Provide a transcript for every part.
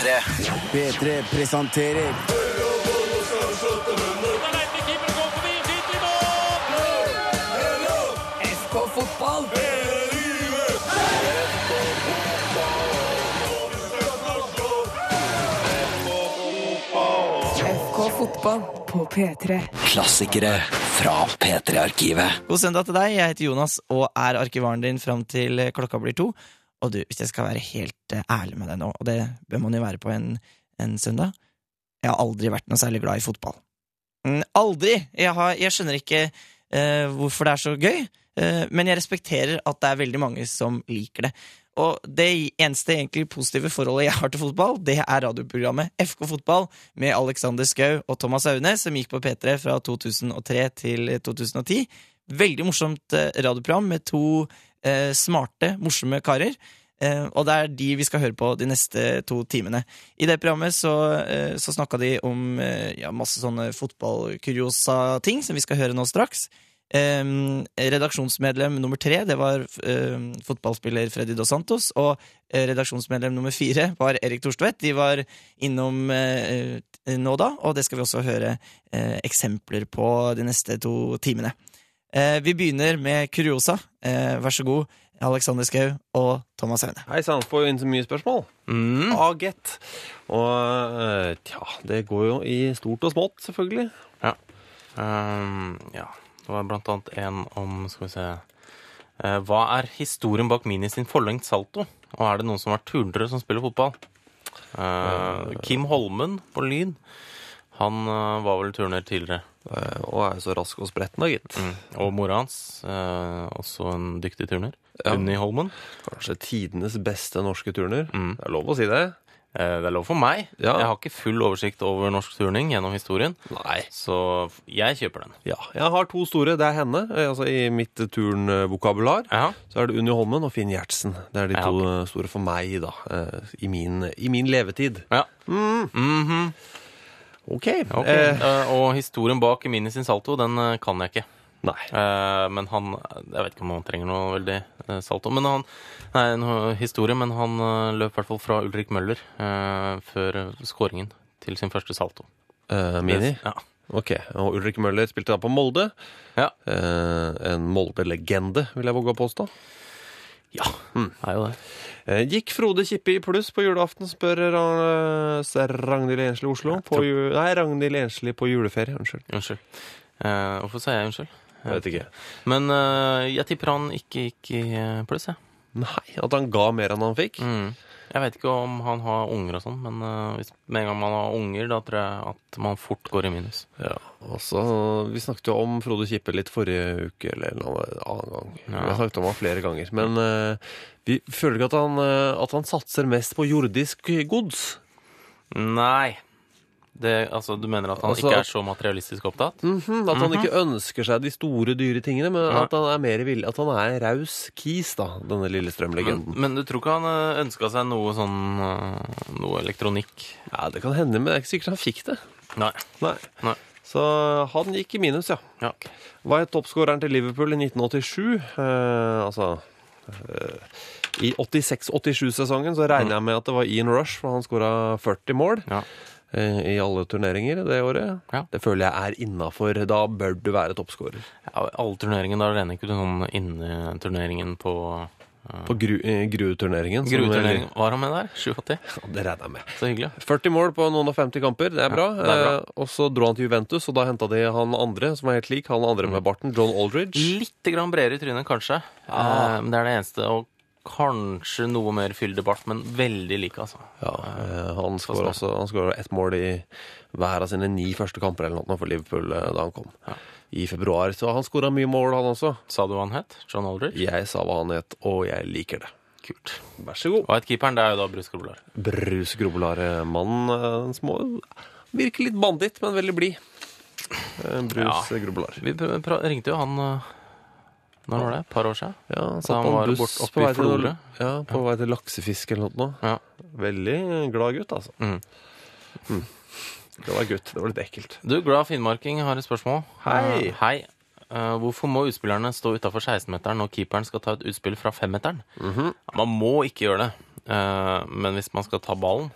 P3. P3 presenterer Fotball! FK Fotball på P3. Klassikere fra P3-arkivet. God søndag til deg. Jeg heter Jonas og er arkivaren din fram til klokka blir to. Og du, hvis jeg skal være helt eh, ærlig med deg nå, og det bør man jo være på en, en søndag Jeg har aldri vært noe særlig glad i fotball. Mm, aldri! Jeg, har, jeg skjønner ikke uh, hvorfor det er så gøy, uh, men jeg respekterer at det er veldig mange som liker det. Og det eneste egentlig positive forholdet jeg har til fotball, det er radioprogrammet FK Fotball med Alexander Skau og Thomas Aune, som gikk på P3 fra 2003 til 2010. Veldig morsomt radioprogram med to eh, smarte, morsomme karer. Eh, og det er de vi skal høre på de neste to timene. I det programmet så, eh, så snakka de om eh, ja, masse sånne fotballkuriosa-ting, som vi skal høre nå straks. Eh, redaksjonsmedlem nummer tre det var fotballspiller Freddy Dos Santos. Og redaksjonsmedlem nummer fire var Erik Thorstvedt. De var innom nå da, og det skal vi også høre eksempler på de neste to timene. Eh, vi begynner med kuriosa. Eh, vær så god, Alexander Schou og Thomas Aune. Hei sann, får jo inn så mye spørsmål. Mm. Agett. Og eh, tja, det går jo i stort og smått, selvfølgelig. Ehm, ja, det var blant annet en om Skal vi se eh, Hva er historien bak Mini sin forlengt salto? Og er det noen som har turnere som spiller fotball? Uh, Kim Holmen på Lyn. Han uh, var vel turner tidligere. Eh, Og er så rask og spretten, da, gitt. Mm. Og mora hans, eh, også en dyktig turner. Ja. Unni Holmen. Kanskje tidenes beste norske turner. Mm. Det er lov å si det. Eh, det er lov for meg. Ja. Jeg har ikke full oversikt over norsk turning gjennom historien, Nei. så jeg kjøper den. Ja, jeg har to store. Det er henne. eh, Altså I mitt turnvokabular Ja. så er det Unni Holmen og Finn Gjertsen. Det er de to store for meg, da. I min, i min levetid. ja. Mhm. OK. Ok, okay. eh, Og historien bak Mini sin salto, den eh, kan jeg ikke. nei. Eh, men han Jeg vet ikke om han trenger noe veldig eh, salto. Men han Nei, en historie, men han eh, løp i hvert fall fra Ulrik Møller eh, før eh, skåringen til sin første salto. Eh, mini? Ja. Ok. Og Ulrik Møller spilte da på Molde. Ja. Eh, en Molde-legende, vil jeg våge å påstå. ja. Er jo det. Eh, Gikk Frode Kippe i pluss på julaften, spør Ragnhild Ensli Oslo. På ju nei, Ragnhild Ensli på juleferie. Unnskyld. Unnskyld. Eh, hvorfor sier jeg unnskyld? Jeg vet ikke. Men eh, jeg tipper han ikke gikk i eh, pluss, jeg. Nei, at han ga mer enn han fikk. Mm. Jeg vet ikke om han har unger og sånn, men uh, hvis, med en gang man har unger, da tror jeg at man fort går i minus. Ja, altså, Vi snakket jo om Frode Kippe litt forrige uke, eller en annen gang. Ja. Vi har snakket om han flere ganger. Men uh, vi føler ikke at han, uh, at han satser mest på jordisk gods. Nei. Det, altså, du mener at han Altså, ikke er så materialistisk opptatt? Mhm, at han ikke ønsker seg de store, dyre tingene, men Ja. at han er mer villig At han er raus kis, da, denne Lillestrøm-legenden. Men, men du tror ikke han ønska seg noe sånn eh, Noe elektronikk? Ja, det kan hende, men det er ikke sikkert han fikk det. Nei. Nei. Nei. Så han gikk i minus, ja. Ja. Var toppskåreren til Liverpool i 1987. Eh, altså eh, I 86-87-sesongen så regner jeg med at det var Ian Rush, for han skåra 40 mål Ja. Eh, i alle turneringer det året. Ja. Det føler jeg er innafor. Da bør du være toppskårer. Ja, alle turneringer, da regner ikke du sånn inneturneringen på uh, På Gru, eh, Grue-turneringen. som- Grueturneringen. Var han med der? 87? Ja, det regner jeg med. Så hyggelig. 40 mål på noen og 50 kamper, det er bra. det er bra. Eh, og så dro han til Juventus, og da henta de han andre, som var helt lik. Han andre med barten, John Aldridge. Litt grann bredere i trynet, kanskje. Ja. Eh, men det er det eneste. Og kanskje noe mer fyldig men veldig like, altså. Ja, eh, han skåra også Han ett mål i hver av sine ni første kamper eller noe for Liverpool eh, da han kom. Ja. I februar. Så han skåra mye mål, han også. Sa du hva han het? John Aldridge? Jeg sa hva han het, og jeg liker det. Kult. Vær så god. Hva het keeperen? Det er jo da Bruce Grobelar. Brus Grobelar, mannen eh, Virker litt banditt, men veldig blid. Bruce Brus Ja. Grobelar. Vi ringte jo han Når var det? Et par år siden? Ja, satt han var buss bort oppe på i Florø? ja, på vei til laksefisk eller noe. Ja. Veldig glad gutt, altså. Mm. Det var gutt. Det var litt ekkelt. Du, Glad finnmarking har et spørsmål. Hei. Uh, hei. Uh, hvorfor må utspillerne stå utafor 16-meteren når keeperen skal ta et utspill fra 5-meteren? Mhm. Man må ikke gjøre det, Uh, men hvis man skal ta ballen,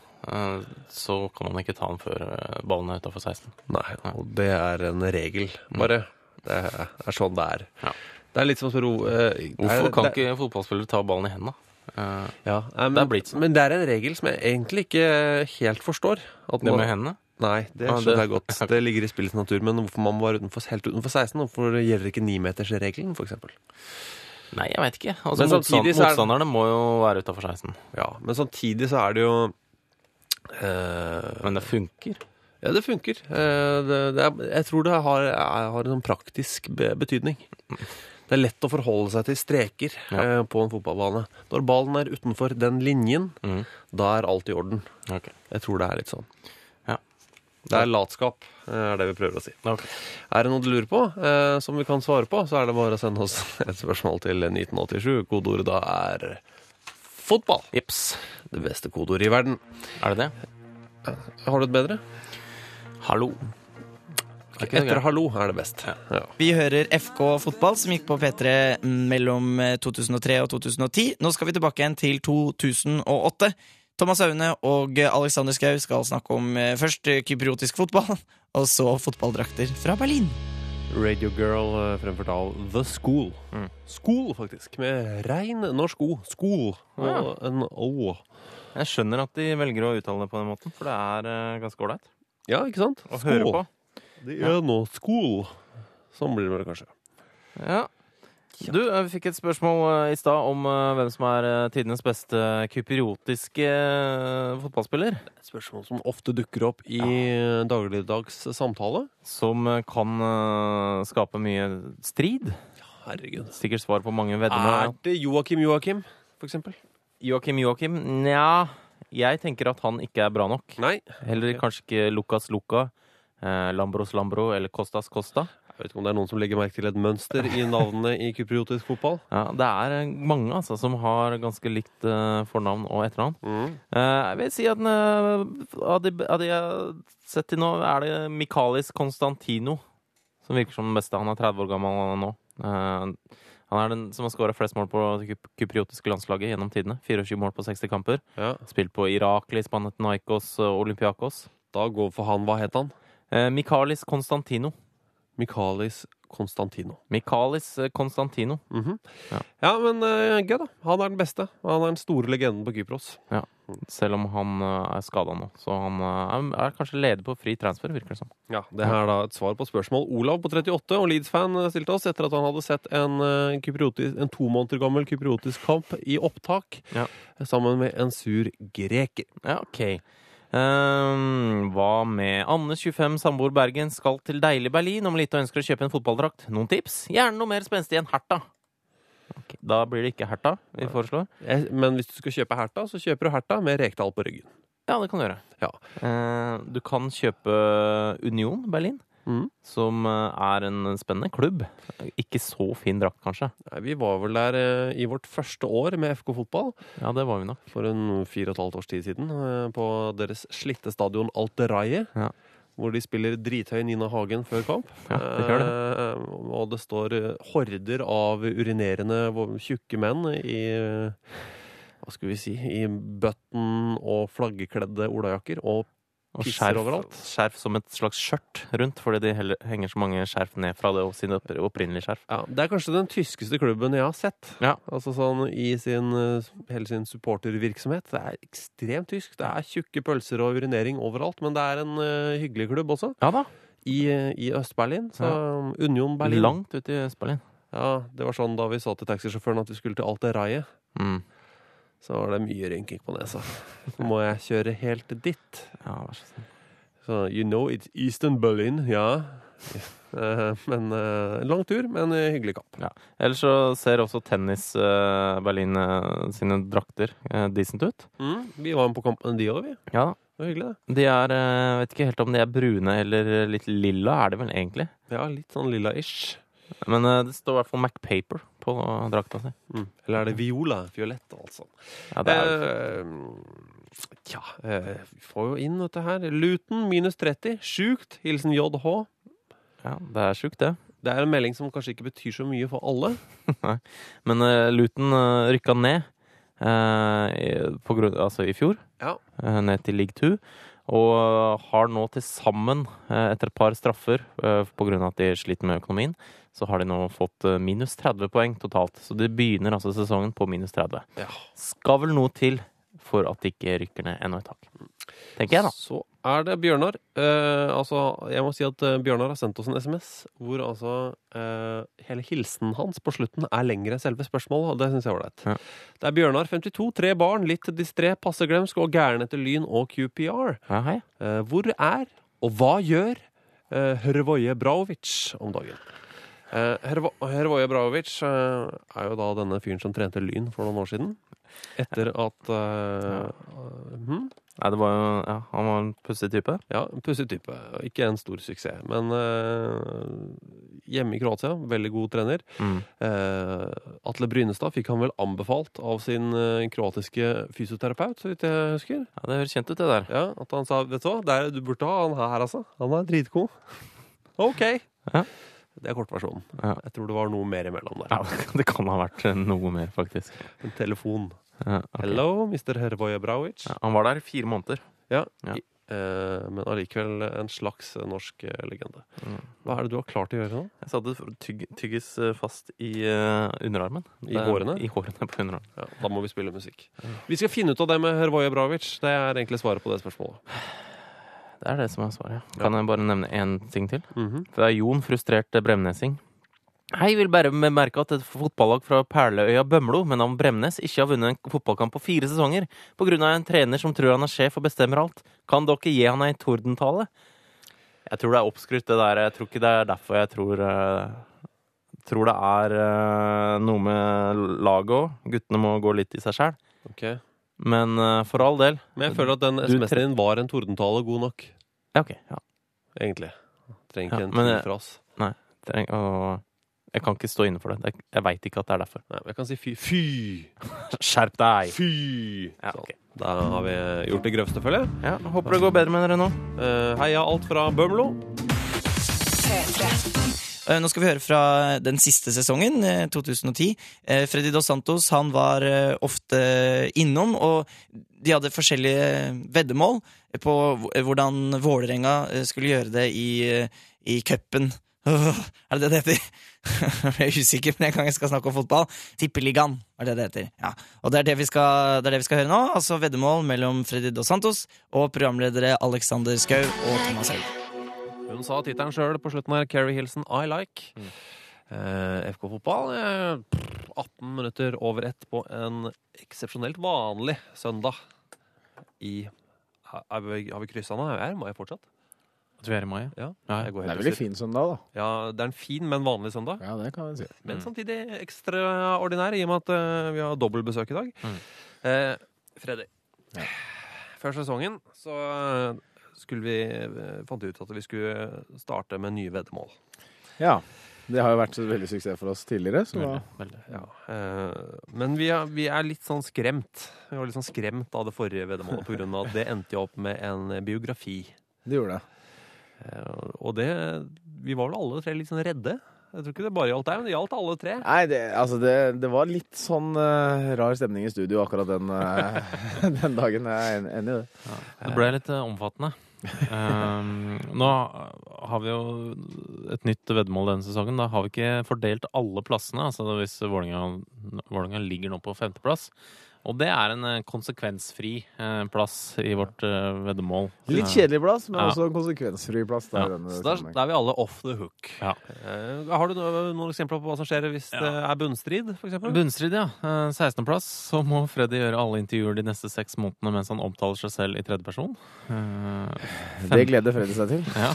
så kan man ikke ta den før ballen er utafor 16. Nei, og det er en regel, bare. Det er sånn det er. Ja. Det er litt som å spørre eh, Hvorfor kan det- ikke fotballspillere ta ballen i hendene? Eh, ja, eh, men, Det er blitt sånn. Men det er en regel som jeg egentlig ikke helt forstår. Det med hendene? Nei, det skjønner ah, det- jeg godt. Det ligger i spillets natur. Men hvorfor man var utenfor, helt utenfor 16? Hvorfor gjelder ikke nimetersregelen, f.eks.? Nei, jeg vet ikke. Altså, motstand, er- Motstanderne må jo være utafor 16. Ja, men samtidig så er det jo eh, Men det funker. Ja, det funker. Eh, det, det er, jeg tror det har, er, har en sånn praktisk betydning. betydning. Det er lett å forholde seg til streker Ja. eh, på en fotballbane. Når ballen er utenfor den linjen, mm. da er alt i orden. Okay. Jeg tror det er litt sånn. Ja. Det er latskap, eh, er det vi prøver å si. Okay. Er det noe du lurer på, eh, som vi kan svare på, så er det bare å sende oss et spørsmål til 1987. Kodeordet da er fotball. Jips. Det beste kodeordet i verden. Er det det? Har du et bedre? Hallo. Er Etter hallo er det best. Ja. Vi hører FK fotball, som gikk på P3 mellom eh, 2003 og 2010. Nå skal vi tilbake igjen til 2008. Thomas Aune og Alexander Schou skal snakke om eh, først eh, kypriotisk fotball, og så fotballdrakter fra Berlin. Radio Girl eh, fremført av The School. Mm. School, faktisk. Med rein norsk O. School. Og Ja. en O. Jeg skjønner at de velger å uttale det på den måten, for det er eh, ganske ålreit Ja, ikke sant? å høre på. Det er nå School. Sånn blir det vel kanskje. Ja. Du, eh, vi fikk et spørsmål eh, i stad om eh, hvem som er tidenes beste kypriotiske fotballspiller. Et spørsmål som ofte dukker opp i ja. dagligdags samtale. Som kan skape mye strid. Herregud. Sikkert svar på mange Er det Joakim Joakim, for eksempel? Joakim Joakim? Nja, jeg tenker at han ikke er bra nok. Nei. Heller kanskje ikke Lukas Luka. Lambros Lambro eller Costas Costa. Jeg vet ikke om det er noen som legger merke til et mønster i navnene i kypriotisk fotball. Ja, det er eh, mange altså, som har ganske likt eh, fornavn og etternavn. Mm. Eh, jeg vil si at eh, av, de, av de jeg har sett til nå, er det Mikalis Konstantino som virker som den beste. Han er 30 år gammel nå. Eh, han er den som har skåra flest mål på det kypriotiske landslaget gjennom tidene. 24 mål på 60 kamper. Ja. Spilt på Irak, Panathinaikos og Olympiakos. Da går for han Hva het han? Eh, Mikalis Konstantino. Mikalis Konstantino. Mikalis eh, Konstantino. Mhm. Ja. ja. men uh, gøy, da. Han er den beste. Han er den store legenden på Kypros. Ja. Selv om han uh, er skada nå. Så han uh, er, kanskje leder på fri transfer, virker det som. Ja, Det her er da et svar på spørsmål. Olav på 38 og Leeds-fan stilte oss etter at han hadde sett en, en to måneder gammel kypriotisk kamp i opptak Ja. sammen med en sur greker. Ja, ok. Ehm, hva med Anne, 25, samboer Bergen, skal til deilig Berlin om litt og ønsker å kjøpe en fotballdrakt? Noen tips? Gjerne noe mer spenstig enn Herta. Okay. Da blir det ikke Herta vi foreslår. Men hvis du skal kjøpe Herta, så kjøper du Herta med Rekdal på ryggen. Ja, det kan du gjøre. Ja. Uh, du kan kjøpe Union Berlin, Mhm. som eh, er en spennende klubb. Ikke så fin drakt, kanskje. Nei, Vi var vel der eh, i vårt første år med FK fotball Ja, det var vi nok. for en fire og et halvt års tid siden eh, på deres slitte stadion Alteraie. Ja. Hvor de spiller drithøy Nina Hagen før kamp. Ja, det gjør det. Og det står horder av urinerende tjukke menn i Hva skal vi si I button og flaggekledde olajakker. Og Og skjerf, skjerf som et slags skjørt rundt, fordi de heller, henger så mange skjerf ned fra det sine opp- opprinnelige skjerf. ja, Det er kanskje den tyskeste klubben jeg har sett. Ja. Altså sånn I sin, eh, hele sin supportervirksomhet. Det er ekstremt tysk. Det er tjukke pølser og urinering overalt. Men det er en uh, hyggelig klubb også. Ja da. I, eh, i Øst-Berlin. Så Union Berlin. Langt ute i Øst-Berlin. Ja, Det var sånn da vi sa til taxisjåføren at vi skulle til Alteraie. Mm. Så var det mye rynking på nesa. Så må jeg kjøre helt dit. Ja, vær så snill. Så you know it's Eastern Berlin, ja. Eh, men uh, lang tur, men eh, hyggelig kamp. Ellers så ser også tennis Berlin sine drakter decent ut. Mm, vi var med på kampen de òg, vi. Ja, Det var hyggelig, det. de er Vet ikke helt om de er brune eller litt lilla, er de vel egentlig. Ja, litt sånn lilla-ish. Men det står i hvert fall MacPaper på drakta si. Mm. Eller er det viola? Fiolett, altså. Ja, det er, Eh, Tja, eh, vi får jo inn dette her. Luton minus 30. Sjukt. Hilsen JH. ja, det er sjukt, det. Det er en melding som kanskje ikke betyr så mye for alle. Men uh, Luton uh, rykka ned. eh, i- på grunn, altså i fjor, Ja. eh, ned til league 2. Og har nå til sammen, eh, etter et par straffer, eh, av at de sliter med økonomien, så har de nå fått eh, minus 30 poeng totalt. Så de begynner altså sesongen på minus 30. Ja. Skal vel noe til for at de ikke rykker ned ennå et tak. Tenker jeg, da. Så er det Bjørnar. Eh, altså, jeg må si at eh, Bjørnar har sendt oss en SMS hvor altså eh, hele hilsenen hans på slutten er lengre enn selve spørsmålet, og det syns jeg er ålreit. Ja. Det er Bjørnar, 52, tre barn, litt distré, passe glemsk og gæren etter Lyn og QPR. Ja. Eh, hvor er, og hva gjør, eh, Hrvoje Braovic om dagen? Eh, Hrvo- Hrvoje Braovic eh, er jo da denne fyren som trente Lyn for noen år siden. Etter at uh, hmm? Nei, det var jo Ja, han var en pussig type. Ja, en pussig type. Ikke en stor suksess. Men uh, hjemme i Kroatia, veldig god trener. Mm. Uh, Atle Brynestad fikk han vel anbefalt av sin kroatiske fysioterapeut, så vidt jeg husker. Ja, Det høres kjent ut, det der. Ja, At han sa vet du hva, det er, du burde ha han her, altså. Han er dritgod. OK. Ja. Det er kortversjonen. Ja. Jeg tror det var noe mer imellom der. Ja, det kan ha vært noe mer, faktisk. En telefon. Ja, okay. Hello, Mr. Hervoje Brauic. Han var der i fire måneder. Ja. I- eh, men allikevel en slags norsk eh, legende. Mm. Hva er det du har klart å gjøre nå? Jeg satte tygg, tyggis eh, fast i uh, underarmen. I Det- hårene? I hårene på underarmen. Ja, da må vi spille musikk. Vi skal finne ut av det med Hervoje Brauic. Det er egentlig svaret på det spørsmålet. Det er det som er svaret. Kan jeg bare nevne én ting til? Mhm. Det er Jon, frustrert bremnesing. Hei, vil bare bemerke at et fotballag fra Perleøya Bømlo med navn Bremnes ikke har vunnet en fotballkamp på fire sesonger på grunn av en trener som tror han er sjef og bestemmer alt. Kan dere gi han ei tordentale? Jeg tror det er oppskrytt, det der. Jeg tror ikke det er derfor jeg tror uh, Tror det er uh, noe med laget òg. Guttene må gå litt i seg sjæl. Ok. Men uh, for all del. Men jeg føler at den SMS-en din var en tordentale god nok, Ja, OK. Ja. egentlig. Trenger ikke Ja, en men Nei. jeg- fra oss. Treng, og jeg kan ikke stå inne for det. Jeg, Jeg veit ikke at det er derfor. Nei, men jeg kan si fy. Fy! Skjerp deg! Fy! Ja, Sånn. Da har vi gjort det grøvste, føler jeg. Ja, håper det går bedre med dere nå. Uh, heia alt fra Bømlo. Nå skal vi høre fra den siste sesongen, eh, 2010. Eh, Freddy Dos Santos han var eh, ofte innom, og de hadde forskjellige veddemål på hvordan Vålerenga eh, skulle gjøre det i, eh, i cupen. Er det det det heter? Jeg er usikker, men jeg gang jeg skal snakke om fotball. Tippeligaen er det det heter. Ja. Og det er det, skal, det er det vi skal høre nå. Altså veddemål mellom Freddy Dos Santos og programledere Alexander Schou og Thomas Haug. Hun sa tittelen sjøl på slutten her. Kerry Hilson, I like. Eh, FK fotball. Eh, 18 minutter over ett på en eksepsjonelt vanlig søndag i Har vi, har vi kryssa nå? Er mai fortsatt? At vi er i mai? Ja. Ja, Jeg går Det er veldig fin søndag, da. Ja, det er en fin, men vanlig søndag. Ja, det kan vi si. Men Mm. samtidig ekstraordinær, i og med at uh, vi har dobbeltbesøk i dag. Mm. Eh, Freddy. Ja. Før sesongen så eh, skulle vi, eh, fant vi ut at vi skulle starte med nye veddemål. Ja. Det har jo vært så veldig suksess for oss tidligere, så Veldig, veldig. Ja, eh, men vi er, vi er litt sånn skremt. Vi var litt sånn skremt av det forrige veddemålet, av at det endte jo opp med en biografi. Det gjorde det. Eh, og det Vi var vel alle tre litt sånn redde. Jeg tror ikke det bare gjaldt deg, men det gjaldt alle tre. Nei, det, altså det, det var litt sånn uh, rar stemning i studio akkurat den, uh, den dagen. Jeg er enig i det. Det ble litt uh, omfattende. Um, nå har vi jo et nytt veddemål denne sesongen. Da har vi ikke fordelt alle plassene. Altså hvis Vålerenga ligger nå på femteplass. Og det er en eh, konsekvensfri eh, plass i vårt eh, veddemål. Litt kjedelig plass, men Ja. også en konsekvensfri plass. Der, Ja, denne Så der, der, er vi alle off the hook. Ja. Har du noe, noen eksempler på hva som skjer hvis Ja. det er bunnstrid, f.eks.? Bunnstrid, ja. Eh, 16.-plass. Så må Freddy gjøre alle intervjuer de neste seks månedene mens han omtaler seg selv i tredjeperson. Eh, Det gleder Freddy seg til. Ja.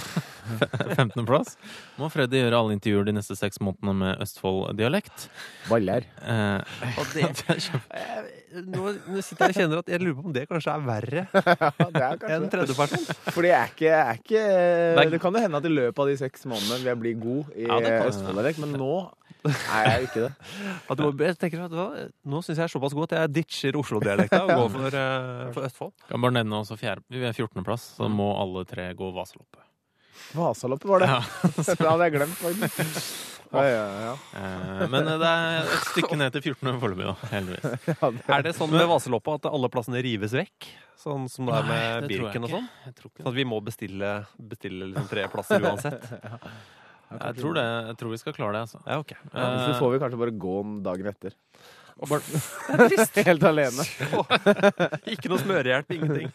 15.-plass. Må Freddy gjøre alle intervjuer de neste seks månedene med Østfold-dialekt. Baller. Eh, Og det, Jeg- nå, nå sitter jeg og kjenner at jeg lurer på om det kanskje er verre Ja, enn tredjeperson. For jeg er ikke, er ikke er- Det kan jo hende at i løpet av de seks månedene vil jeg bli god i Ja, Østfold-dialekt, men nå er jeg ikke det. At du, må- jeg tenker at, hva, Nå syns jeg er såpass god at jeg ditcher Oslo-dialekta og går for, eh, for Østfold. Kan bare nevne også fjerde, vi er 14.-plass, så må alle tre gå Vasaloppet. Vasaloppet var det. Ja. det hadde jeg glemt, faktisk. Ja, ja, ja. Eh, Men det er et stykke ned til 14 foreløpig, da. Heldigvis. ja det. Er det sånn med Vaseloppa at alle plassene rives vekk? Sånn som det er med det Birken og sånn? Sånn at vi må bestille, bestille liksom tre plasser uansett? Jeg tror det. Jeg tror vi skal klare det, altså. Ja, ok. Så Eh, får vi kanskje bare gå dagen etter. Helt alene. Ikke noe smørehjelp, ingenting.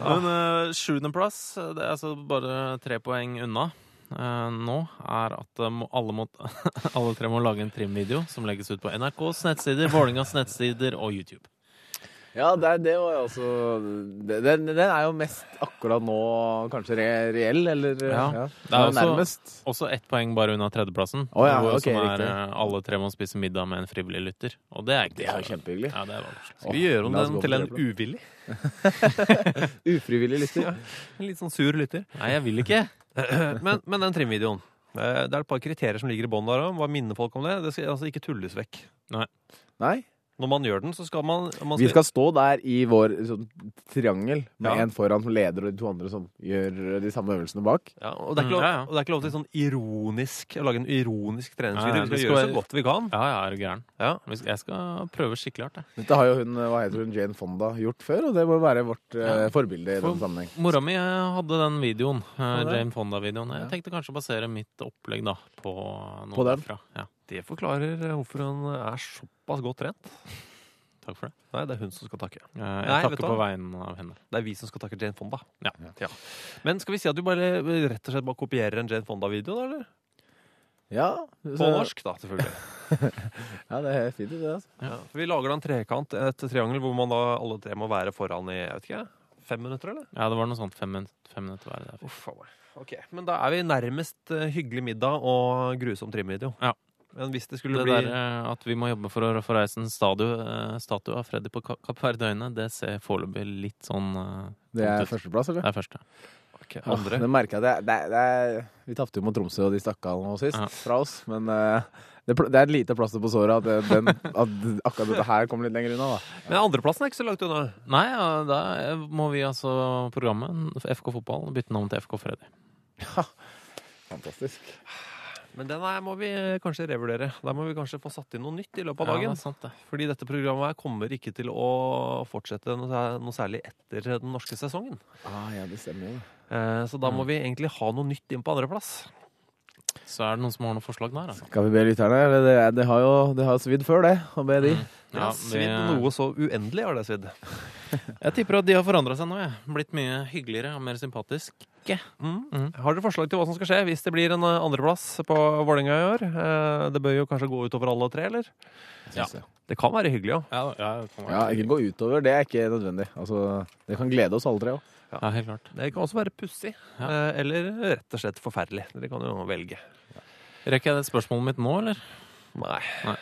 Men uh, sjuendeplass, det er altså bare tre poeng unna uh, nå, er at uh, må, alle, må, alle tre må lage en trimvideo som legges ut på NRKs nettsider, Vålingas nettsider og YouTube. Ja, det, det var jo også det- Den, den er jo mest akkurat nå kanskje re, reell, eller Ja. ja. Det er også- nærmest. Også ett poeng bare unna tredjeplassen, Oh, ja, hvor, okay, som er riktig. eh, alle tre må spise middag med en frivillig lytter. Og det er ikke Det er kjempehyggelig. Ja, det er. Skal vi gjøre om oh, den til en uvillig? Ufrivillig lytter. En litt sånn sur lytter. Nei, jeg vil ikke. Men, men den trimvideoen. eh, Det er et par kriterier som ligger i bånn der òg. Hva minner folk om det? Det skal altså ikke tulles vekk. Nei. Når man gjør den, så skal man, man Vi skal stå der i vår sånn, triangel med Ja. en foran som leder og de to andre som gjør de samme øvelsene bak. ja, og, det er ikke lov, Mm, ja, ja. og det er ikke lov til sånn ironisk å lage en ironisk treningsvideo. Vi skal skal gjøre så godt vi kan. Ja, ja, er gæren. Ja. Jeg skal prøve skikkelig hardt, jeg. Dette har jo hun, hva heter hun, Jane Fonda gjort før, og det må være vårt eh, Ja. forbilde i For- den sammenheng. Mora mi eh, hadde den videoen, eh. Jane Fonda-videoen. Jeg Ja. tenkte kanskje å basere mitt opplegg da på noe På den? derfra. Ja, Det forklarer hvorfor hun er såpass godt trent. takk for det. Nei, det er hun som skal takke. Eh, Jeg Nei, takker på vegne av henne. Det er vi som skal takke Jane Fonda. Ja. Men skal vi si at du bare rett og slett bare kopierer en Jane Fonda-video, da? eller? Ja, På norsk, da, selvfølgelig. Ja, det er fint, det. altså. Ja. For vi lager da en trekant, et triangel, hvor man da alle tre må være foran i jeg vet ikke, fem minutter, eller? Ja, det var noe sånt. Fem, min fem minutter hver. Uff a meg. Ok, Men da er vi nærmest eh, hyggelig middag og grusom trimvideo. Ja. Men hvis det skulle Det bli der eh, at vi må jobbe for å få reist en statue, eh, av Freddy på Kapp Verdøyene, det ser foreløpig litt sånn eh, Det er ut. førsteplass, eller? Det er første. Okay, andre. Oh, det merker jeg. Det, er- det, er- det er, vi tapte jo mot Tromsø, og de stakk av nå sist Ja. fra oss. Men uh, det, det er et lite plaster på såret at, den, at akkurat dette her kommer litt lenger unna. da. Men andreplassen er ikke så langt unna. Nei, ja, da må vi altså programmet FK Fotball bytte navn til FK Freddy. Fantastisk. Men den her må vi kanskje revurdere. Der må vi kanskje få satt inn noe nytt i løpet av Ja, det dagen. er sant det. Fordi dette programmet her kommer ikke til å fortsette noe, særlig etter den norske sesongen. Ah, ja, det stemmer jo. Eh, Så da må vi egentlig ha noe nytt inn på andreplass. Så er det noen som har noen forslag der, altså. Skal vi be lytterne? Eller det, det har jo det har svidd før, det. Å be de. Mm. Det Ja, har svidd noe så uendelig, har det svidd. Jeg tipper at de har forandra seg nå, jeg. Blitt mye hyggeligere og mer sympatisk. Mm. Mm. Har dere forslag til hva som skal skje hvis det blir en eh, andreplass på Vålerenga i år? Eh, Det bør jo kanskje gå utover alle tre, eller? Ja. Det kan være hyggelig òg. Ja, ja, Ja, ikke gå utover. Det er ikke nødvendig. Altså, det kan glede oss alle tre òg. ja, helt klart. Det kan også være pussig. Ja. eh, Eller rett og slett forferdelig. Dere kan jo velge. Rekker jeg det spørsmålet mitt nå, eller? Nei. Nei.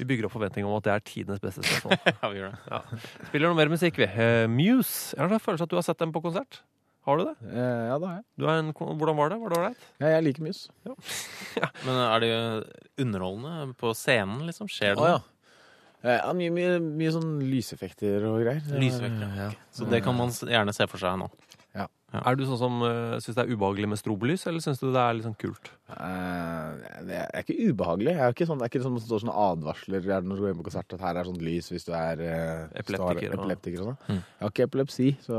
Vi bygger opp forventninger om at det er tidenes beste spørsmål. Ja, vi gjør det. Spiller noe mer musikk, vi. Uh, Muse. Jeg har en følelse at du har sett dem på konsert. Har du det? Eh, ja, det har jeg. Du er en, hvordan var det? Var det ålreit? Ja, jeg liker mus. Men er de underholdende på scenen, liksom? Skjer det noe? ja. Eh, Ja, mye, mye, mye sånn lyseffekter og greier. Lyseffekter, ja. Så det kan man gjerne se for seg nå. Er du sånn som uh, syns det er ubehagelig med strobelys, eller syns du det er litt sånn kult? Uh, det er ikke ubehagelig. Jeg er ikke sånn, det er ikke sånn at det står sånne advarsler er når du går inn på konsert at her er sånn lys hvis du er har Epileptiker og- epileptiker og sånn. Mm. Jeg har ikke epilepsi, så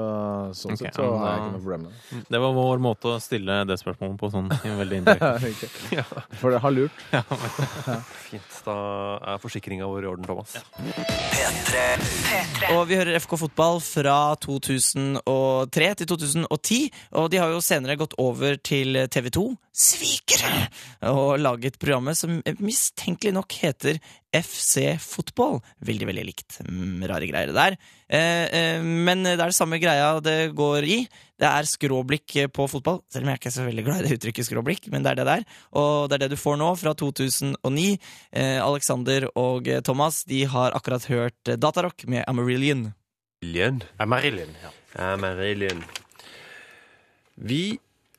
sånn okay, sett så har jeg ikke noe problem med det. Det var vår måte å stille det spørsmålet på, sånn i veldig indirekte. Ja, For det har lurt. Fint. Da er forsikringa vår i orden, Thomas. Og vi hører FK fotball fra 2003 til 2010. Og de har jo senere gått over til TV2, Svikere, og laget programmet som mistenkelig nok heter FC Fotball. Veldig, veldig likt. Mm, rare greier det der. Eh, eh, men det er det samme greia det går i. Det er skråblikk på fotball. Selv om jeg er ikke så veldig glad i det uttrykket skråblikk, men det er det der. Og det er det du får nå, fra 2009. Eh, Alexander og Thomas de har akkurat hørt Datarock med Amarillion. Amarillion. Ja, Marilyn, ja. Ja, Marillion. Vi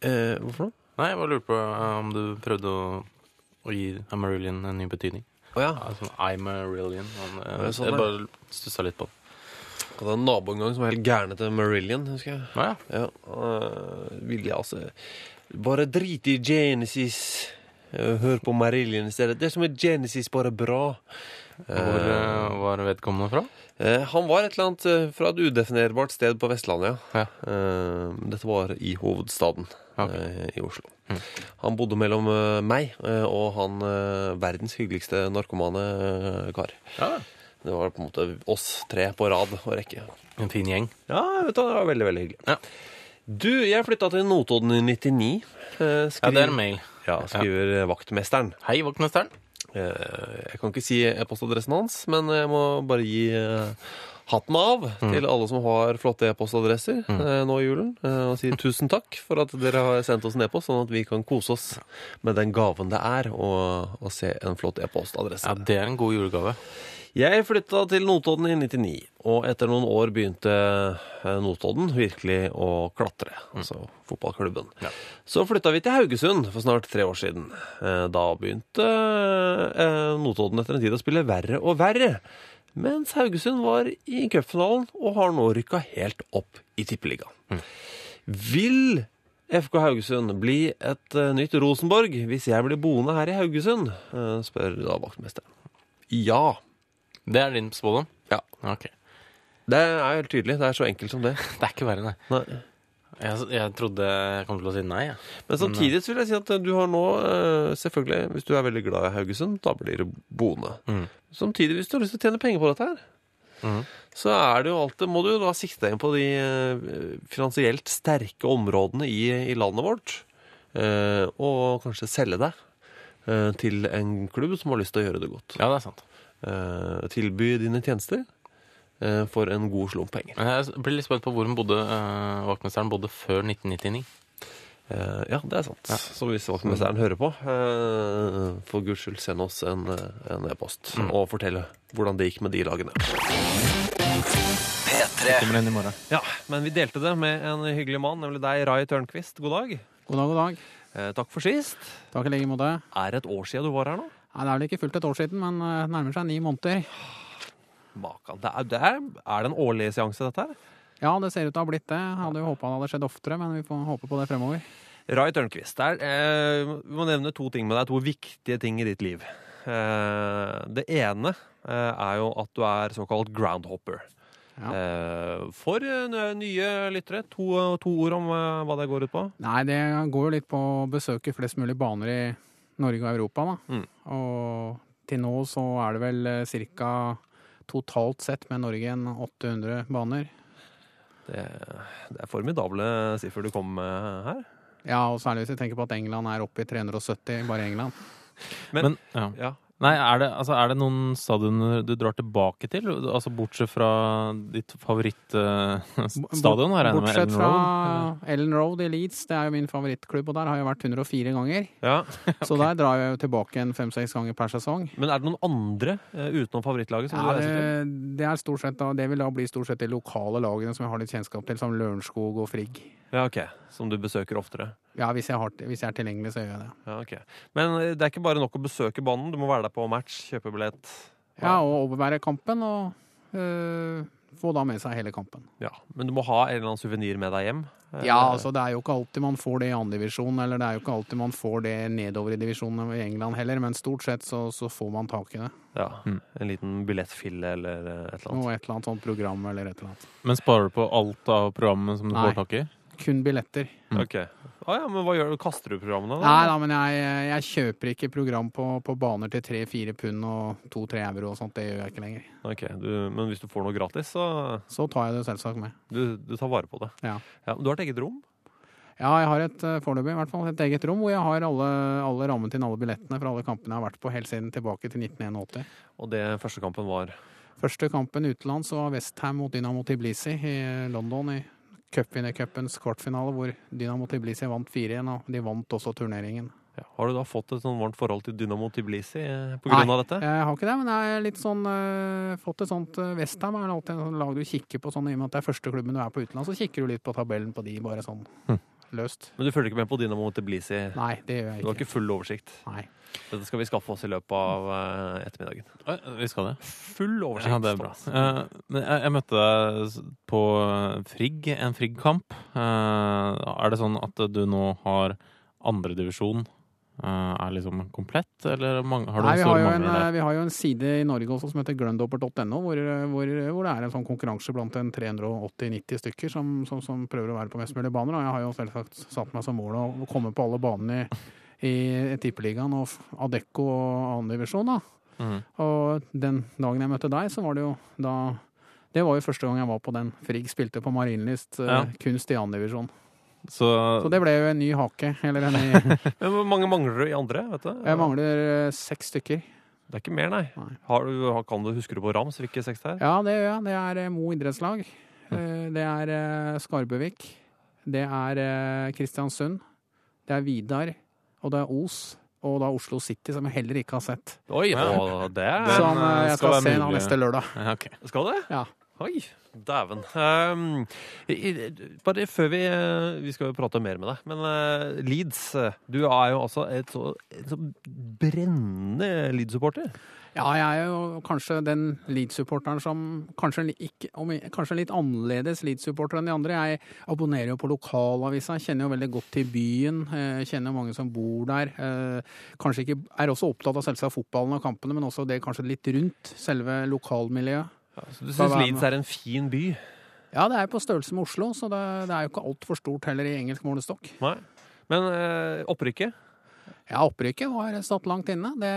eh, Hvorfor noe? Nei, jeg bare lurte på eh, om du prøvde å, å gi Amarillion en ny betydning. Å ja. Ja, sånn I'm a Marillion. Han, eh, sånn, jeg bare stussa litt på det. hadde en nabo en gang som var helt gærne til Marillion, husker jeg. Ja, ja. Ja, øh, vil jeg altså Bare drit i Genesis. øh, Hør på Marillion i stedet. Det som er Genesis, bare bra. Hvor eh, var vedkommende fra? Eh, han var et eller annet eh, fra et udefinerbart sted på Vestlandet, ja. Eh, dette var i hovedstaden Ok. eh, i Oslo. Mm. Han bodde mellom meg og han verdens hyggeligste narkomane kar. Ja. Det var på en måte oss tre på rad og rekke. En fin gjeng. Ja, vet du, det var veldig, veldig hyggelig. Ja. Du, jeg flytta til Notodden i 99. Skriver, Ja, det er en mail. Ja, skriver ja. vaktmesteren. Hei, vaktmesteren. Eh, Jeg kan ikke si e-postadressen hans, men jeg må bare gi eh, hatten av til alle som har flotte e-postadresser mm. nå i julen. eh, Og si tusen takk for at dere har sendt oss en e-post, sånn at vi kan kose oss med den gaven det er å, å se en flott e-postadresse. Ja, det er en god julegave. Jeg flytta til Notodden i 99, og etter noen år begynte eh, Notodden virkelig å klatre. Altså fotballklubben. Ja. Så flytta vi til Haugesund for snart tre år siden. Eh, Da begynte eh, Notodden etter en tid å spille verre og verre. Mens Haugesund var i cupfinalen og har nå rykka helt opp i Tippeligaen. Vil FK Haugesund bli et nytt Rosenborg hvis jeg blir boende her i Haugesund? Spør da vaktmesteren. Ja. Det er din spådom? Ja. Ok. Det er helt tydelig. Det er så enkelt som det. Det er ikke verre, nei. Nei. Jeg, jeg trodde jeg kom til å si nei. Ja. Men samtidig så vil jeg si at du har nå eh, Selvfølgelig, hvis du er veldig glad i Haugesund, da blir du boende. Mm. Samtidig, hvis du har lyst til å tjene penger på dette her, mm. så er det jo alltid Må du da sikte deg inn på de eh, finansielt sterke områdene i, i landet vårt. eh, og kanskje selge deg eh, til en klubb som har lyst til å gjøre det godt. Ja, det er sant. Eh, tilby dine tjenester eh, for en god slump penger. Jeg blir litt spent på hvor hun bodde, eh, vaktmesteren bodde før 1999. Eh, ja, det er sant. Så hvis vaktmesteren hører på, eh, for guds skyld send oss en e-post e-post og fortell hvordan det gikk med de lagene. P3 Kommer inn i morgen. Ja, men vi delte det med en hyggelig mann, nemlig deg, Rai Tørnquist. God dag. God dag, god dag. Eh, takk for sist. Takk i like måte. Er det et år siden du var her nå? Nei, det er vel ikke fullt et år siden, men eh, det nærmer seg ni måneder. Makan. Det er, det er, er det en årlig seanse, dette her? Ja, det ser ut til å ha blitt det. Jeg hadde jo håpa det hadde skjedd oftere, men vi får håpe på det fremover. Rai Tørnquist, eh, vi må nevne to ting med deg. To viktige ting i ditt liv. Eh, det ene eh, er jo at du er såkalt groundhopper. Ja. Eh, for eh, nye lyttere, to, to ord om hva det går ut på. Nei, det går jo litt på å besøke flest mulig baner i Norge og Europa, da. Mm. Og til nå så er det vel ca. totalt sett med Norge en 800 baner. Det, det er formidable siffer du kom med her. Ja, og særlig hvis vi tenker på at England er oppe i 370, bare i England. Men- Men, ja. Ja. Nei, er det, altså, er det noen stadioner du drar tilbake til? Altså Bortsett fra ditt favorittstadion? Uh, jeg med, Bortsett Ellen fra? Ellen Road i Leeds, det er jo min favorittklubb, og der har jeg vært 104 ganger. Ja. Så der drar jeg jo tilbake en fem-seks ganger per sesong. Men er det noen andre uh, utenom favorittlaget? Som Ja, du det, reiser til? det, er stort sett, da, det vil da bli stort sett de lokale lagene som jeg har litt kjennskap til, som Lørenskog og Frigg. Ja, ok. Som du besøker oftere? Ja, hvis jeg, har, hvis jeg er tilgjengelig, så gjør jeg det. Ja, okay. Men eh, det er ikke bare nok å besøke banen, du må være der på match, kjøpe billett. Ja, og overvære kampen, og øh, få da med seg hele kampen. Ja, Men du må ha en eller annen suvenir med deg hjem? Eller? Ja, altså det er jo ikke alltid man får det i andredivisjon, eller det er jo ikke alltid man får det nedover i divisjonen i England heller, men stort sett så, så får man tak i det. Ja, En liten billettfille eller eh, et eller annet. Og et eller annet sånt program eller et eller annet. Men sparer du på alt av programmet som du Nei. får tak i? Kun billetter. Ok. Ah, ja, men hva gjør du? Kaster du programmene? da? Nei da, men jeg, jeg kjøper ikke program på, på baner til tre-fire pund og to-tre euro og sånt. Det gjør jeg ikke lenger. Ok, du, Men hvis du får noe gratis, så Så tar jeg det selvsagt med. du, du tar vare på det? Ja. ja du har et eget rom? Ja, jeg har et forløpig, foreløpig i hvert fall et eget rom hvor jeg har alle, alle rammen inn alle billettene fra alle kampene jeg har vært på helt siden tilbake til 1981. Og det første kampen var Første kampen utenlands var Westham mot Dynamo Tbilisi i London i cupvinnercupens kvartfinale, hvor Dynamo Tbilisi vant 4-1, og de vant også turneringen. ja. Har du da fått et sånn varmt forhold til Dynamo Tbilisi eh, av dette? jeg har ikke det, men jeg er litt sånn øh, fått et sånt øh, Westham er alltid en sånn lag du kikker på sånn, i og med at det er første klubben du er på utenland, så kikker du litt på tabellen på de, bare sånn løst. Men du følger ikke med på Dynamo Tbilisi? Nei, det gjør jeg Du har ikke. ikke full oversikt? Nei. Dette skal vi skaffe oss i løpet av eh, ettermiddagen. Vi skal det. Full oversikt. Ja, det er bra. Eh, men jeg, jeg møtte deg på Frigg, en Frigg-kamp. Eh, er det sånn at du nå har andredivisjon? Uh, er liksom komplett, eller har du Nei, vi har, jo en, eh, der? vi har jo en side i Norge også som heter glundopper.no, hvor, hvor, hvor det er en sånn konkurranse blant en 380-90 stykker som, som, som prøver å være på mest mulig baner. Og jeg har jo selvsagt satt meg som mål å komme på alle banene i, i Tippeligaen og Adecco og andredivisjon, da. Mhm. Og den dagen jeg møtte deg, så var det jo da Det var jo første gang jeg var på den. Frigg spilte på Marienlyst eh, Ja. kunst i annendivisjon. Så, Så det ble jo en ny hake. Eller en ny Hvor mange mangler du i andre? vet du? Jeg mangler eh, seks stykker. Det er ikke mer, nei. Nei. Har du, kan du, husker du på rams hvilke seks det er? Ja, det gjør jeg. Det er eh, Mo idrettslag. Eh, Det er Skarbøvik. Det er Kristiansund. Det er Vidar. Og det er Os. Og da Oslo City, som jeg heller ikke har sett. Oi, Ja. det er Som jeg skal skal se mulig. neste lørdag. ja, ok. Skal det? Ja. Oi, dæven. Um, bare før vi eh, Vi skal jo prate mer med deg, men uh, Leeds Du er jo altså et så, et så brennende Leeds-supporter. Ja, jeg er jo kanskje den Leeds-supporteren som kanskje, ikke, kanskje litt annerledes Leeds-supporter enn de andre. Jeg abonnerer jo på lokalavisa, kjenner jo veldig godt til byen. Kjenner jo mange som bor der. Kanskje ikke Er også opptatt av selvsagt fotballen og kampene, men også det kanskje litt rundt selve lokalmiljøet. Så du syns Leeds er en fin by? Ja, det er på størrelse med Oslo, så det, det er jo ikke altfor stort heller i engelsk målestokk. Nei. Men øh, opprykket? Ja, opprykket var satt langt inne. Det,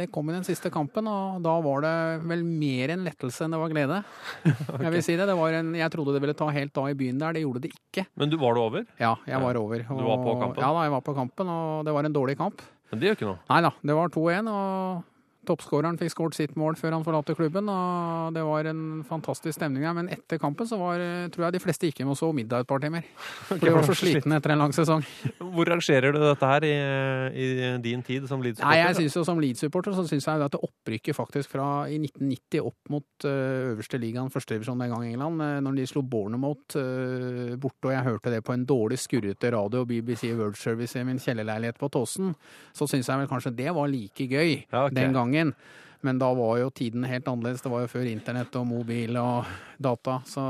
det kom i den siste kampen, og da var det vel mer en lettelse enn det var glede. Jeg vil si det. det var en, jeg trodde det ville ta helt av i byen der, det gjorde det ikke. Men du, var du over? Ja, jeg var over. Du var på kampen? Ja da, jeg var på kampen, og det var en dårlig kamp. Men det gjør ikke noe. Nei da, det var 2-1, og toppskåreren fikk skåret sitt mål før han forlater klubben. og Det var en fantastisk stemning der, men etter kampen så var, tror jeg de fleste gikk hjem og så middag et par timer. For de var så slitne etter en lang sesong. Hvor rangerer du dette her i, i din tid som Leeds-supporter? Nei, jeg synes jo Som Leeds-supporter så syns jeg at det opprykket faktisk fra i 1990 opp mot øh, øverste ligaen, førstedivisjon den gang i England, øh, når de slo Bournemouth borte, og jeg hørte det på en dårlig skurrete radio og BBC World Service i min kjellerleilighet på Tåsen, så syns jeg vel kanskje det var like gøy Ja, okay. den gangen. Men da var jo tiden helt annerledes. Det var jo før internett og mobil og data. Så,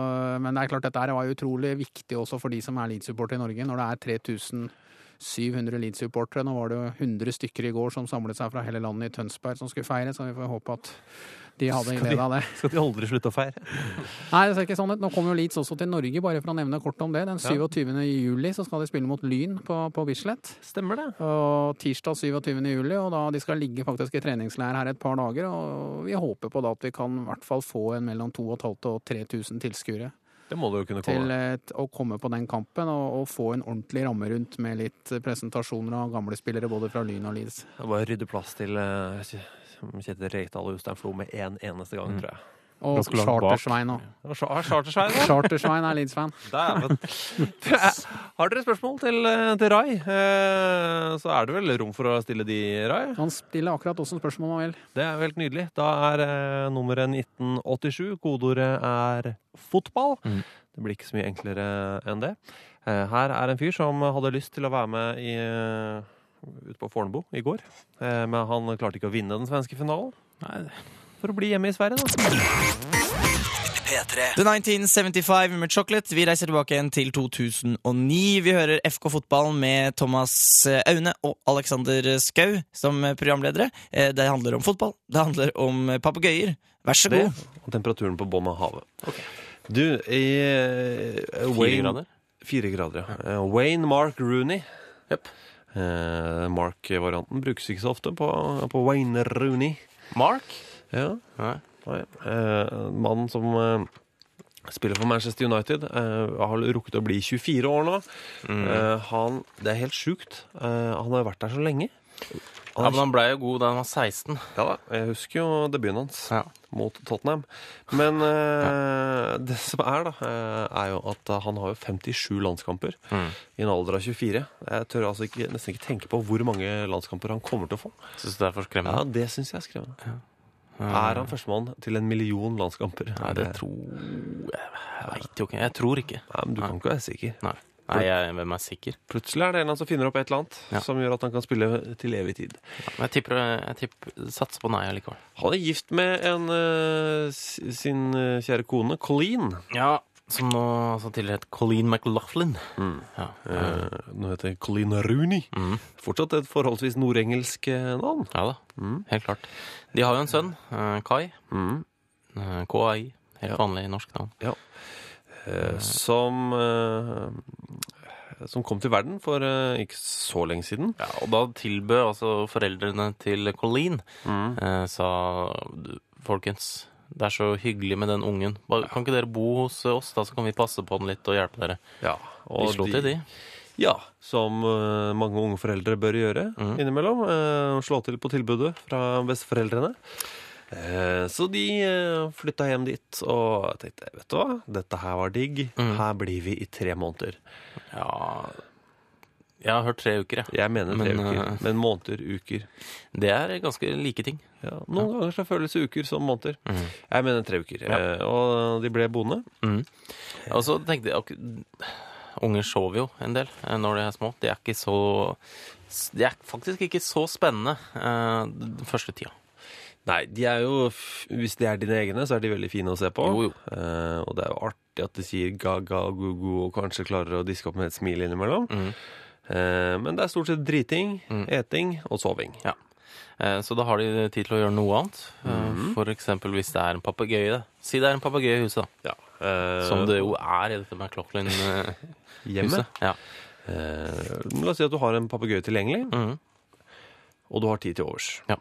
men det er klart dette var utrolig viktig også for de som er Leeds-supportere i Norge. Når det er 3700 Leeds-supportere. Nå var det jo 100 stykker i går som samlet seg fra hele landet i Tønsberg som skulle feire, så vi får håpe at de hadde glede av det. Skal de aldri slutte å feire? Nei, det ser ikke sånn ut. Nå kommer jo Leeds også til Norge, bare for å nevne kort om det. Den 27. juli så skal de spille mot Lyn på, på Bislett. Stemmer det. Og tirsdag 27. juli, og da de skal ligge faktisk i treningsleir her et par dager. Og vi håper på da at vi kan i hvert fall få en mellom 2500 og 3000 tilskuere Det må du jo kunne komme. Til å komme på den kampen og, og få en ordentlig ramme rundt med litt presentasjoner av gamle spillere både fra Lyn og Leeds. Bare rydde plass til eh, Kjetil Rekdal og Jostein Flo med én en eneste gang, Mm. tror jeg. Og. Chartersvein òg. Chartersvein Charter er Leeds-fan. Har dere spørsmål til, eh, til Rai, eh, så er det vel rom for å stille de, Rai? Han stiller akkurat åssen spørsmål han vil. Det er jo helt nydelig. Da er eh, nummeret 1987. Kodeordet er fotball. Mm. Det blir ikke så mye enklere enn det. Eh, her er en fyr som hadde lyst til å være med i, ute på Fornebu i går. Eh, men han klarte ikke å vinne den svenske finalen. Nei. For å bli hjemme i Sverige, da. P3. The 1975 med Chocolate. Vi reiser tilbake igjen til 2009. Vi hører FK Fotball med Thomas Aune og Alexander Skau som programledere. Eh, Det handler om fotball. Det handler om papegøyer. Vær så Det, god. og temperaturen på bånn av havet. Du, i eh, Fire grader. Fire grader, ja. Uh, Wayne Mark Rooney. Jepp. Eh, Mark-varianten brukes ikke så ofte på, på Wayne Rooney. Mark? Ja, Nei. Nei. Eh, mannen som eh, spiller for Manchester United, eh, har rukket å bli 24 år nå. Mm. Eh, han, det er helt sjukt. Eh, han har vært der så lenge. Ja, men han ble jo god da han var 16. Ja da, jeg husker jo debuten hans Ja. mot Tottenham. Men eh, det som er, da, eh, er jo at han har jo 57 landskamper Mm. i en alder av 24. Jeg tør altså ikke, nesten ikke tenke på hvor mange landskamper han kommer til å få. Syns du det er for Ja. Det syns jeg er skremmende. Er han førstemann til en million landskamper? Nei, det tror jeg Jeg veit jo ikke. Jeg tror ikke. Nei, men Du kan ikke være sikker. Nei. Nei, jeg, hvem er sikker? Plutselig er det en eller annen som finner opp et eller annet Ja. som gjør at han kan spille til evig tid. Men jeg tipper, jeg tipper satser på nei allikevel. Han er gift med en, uh, sin uh, kjære kone, Colleen. Ja, som nå altså, tidligere het Colleen McLaughlin. Ja. Eh, nå heter det Colleen Rooney. Mm. Fortsatt et forholdsvis nordengelsk eh, navn. ja da, helt klart. De har jo en sønn, eh, Kai. Mm. Eh, KAI. Helt Ja. vanlig norsk navn. Eh, som eh, Som kom til verden for uh, ikke så lenge siden. Ja, og da tilbød altså foreldrene til Colleen Mm. uh, sa "Du, Folkens, det er så hyggelig med den ungen. Bare, kan ikke dere bo hos oss, da, så kan vi passe på den litt og hjelpe dere? Ja, De slo til, de. Ja, som uh, mange unge foreldre bør gjøre mm. innimellom. eh, slå til på tilbudet fra besteforeldrene. Eh, så de uh, flytta hjem dit og tenkte vet du hva, dette her var digg. Mm. Her blir vi i tre måneder. Ja Jeg har hørt tre uker, jeg. Jeg mener tre Men, uker, eh, men måneder, uker. Det er ganske like ting. Ja, noen ganger så føles uker som måneder. Mm. Jeg mener tre uker. Ja. Eh, og de ble boende. Mm. Og så tenkte jeg Unger sover jo en del eh, når de er små. De er ikke så De er faktisk ikke så spennende eh, den første tida. Nei, de er jo Hvis de er dine egne, så er de veldig fine å se på. Jo, jo. Eh, og det er jo artig at de sier ga-ga, go-go og kanskje klarer å diske opp med et smil innimellom. Mm. Eh, men det er stort sett driting, Mm. eting og soving. Eh, Så da har de tid til å gjøre noe annet. Mm. For eksempel hvis det er en papegøye. Si det er en papegøye i huset, da. Ja. Eh, Som det jo er i dette McLaughlin-huset. Ja. La oss si at du har en papegøye tilgjengelig, Mhm. og du har tid til overs. Ja.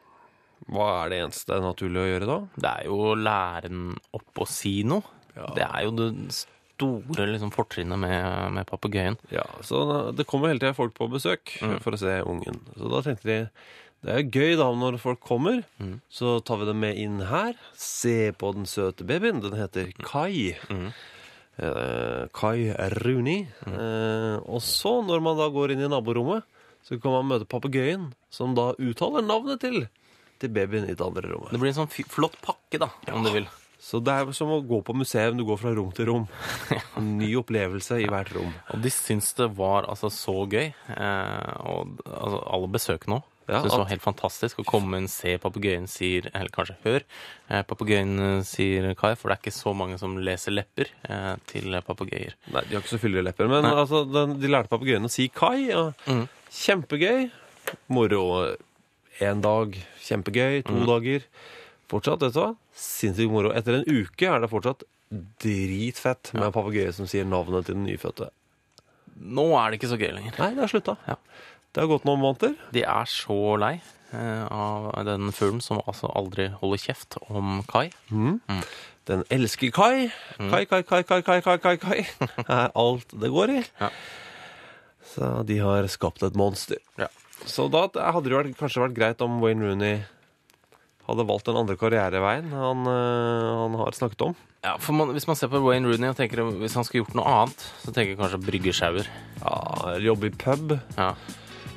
Hva er det eneste naturlig å gjøre da? Det er jo å lære den opp å si noe. Det er jo det store liksom, fortrinnet med, med papegøyen. Ja, så Det kommer hele tida folk på besøk Mm. for å se ungen. Så da tenkte de det er gøy da når folk kommer. Mm. Så tar vi dem med inn her. Se på den søte babyen. Den heter Kai. Mm. Eh, Kai Runi. Eh, og så, når man da går inn i naborommet, så kan man møte papegøyen, som da uttaler navnet til, til babyen i det andre rommet. Det blir en sånn flott pakke, da, om du vil. Så det er som å gå på museum. Du går fra rom til rom. En ny opplevelse i hvert rom. Og de syns det var altså så gøy. Eh, og altså, alle besøkende òg. Ja, det var helt fantastisk å komme inn, se papegøyen sier Eller kanskje hør. Eh, papegøyen eh, sier Kai, for det er ikke så mange som leser lepper eh, til papegøyer. Nei, de har ikke så fyldige lepper. Men altså, den, de lærte papegøyen å si kai. Og Mm. Kjempegøy. Moro én dag. Kjempegøy. To Mm. dager. Fortsatt, vet du hva? Sinnssykt moro. Etter en uke er det fortsatt dritfett med en papegøye som sier navnet til den nyfødte. Nå er det ikke så gøy lenger. Nei, det har slutta. Ja. Det har gått noen måneder. De er så lei eh, av den fuglen som altså aldri holder kjeft om Kai. Mm. Den elsker Kai. Kai, Kai, Kai, Kai, Kai, Kai, Kai, Kai. er alt det går i. Ja. Så de har skapt et monster. Ja. Så da hadde det kanskje vært greit om Wayne Rooney hadde valgt den andre karriereveien han, øh, han har snakket om. Ja, for man, Hvis man ser på Wayne Rooney og tenker hvis han skulle gjort noe annet, så tenker jeg kanskje bryggesjauer. Ja, Jobbe i pub. Ja.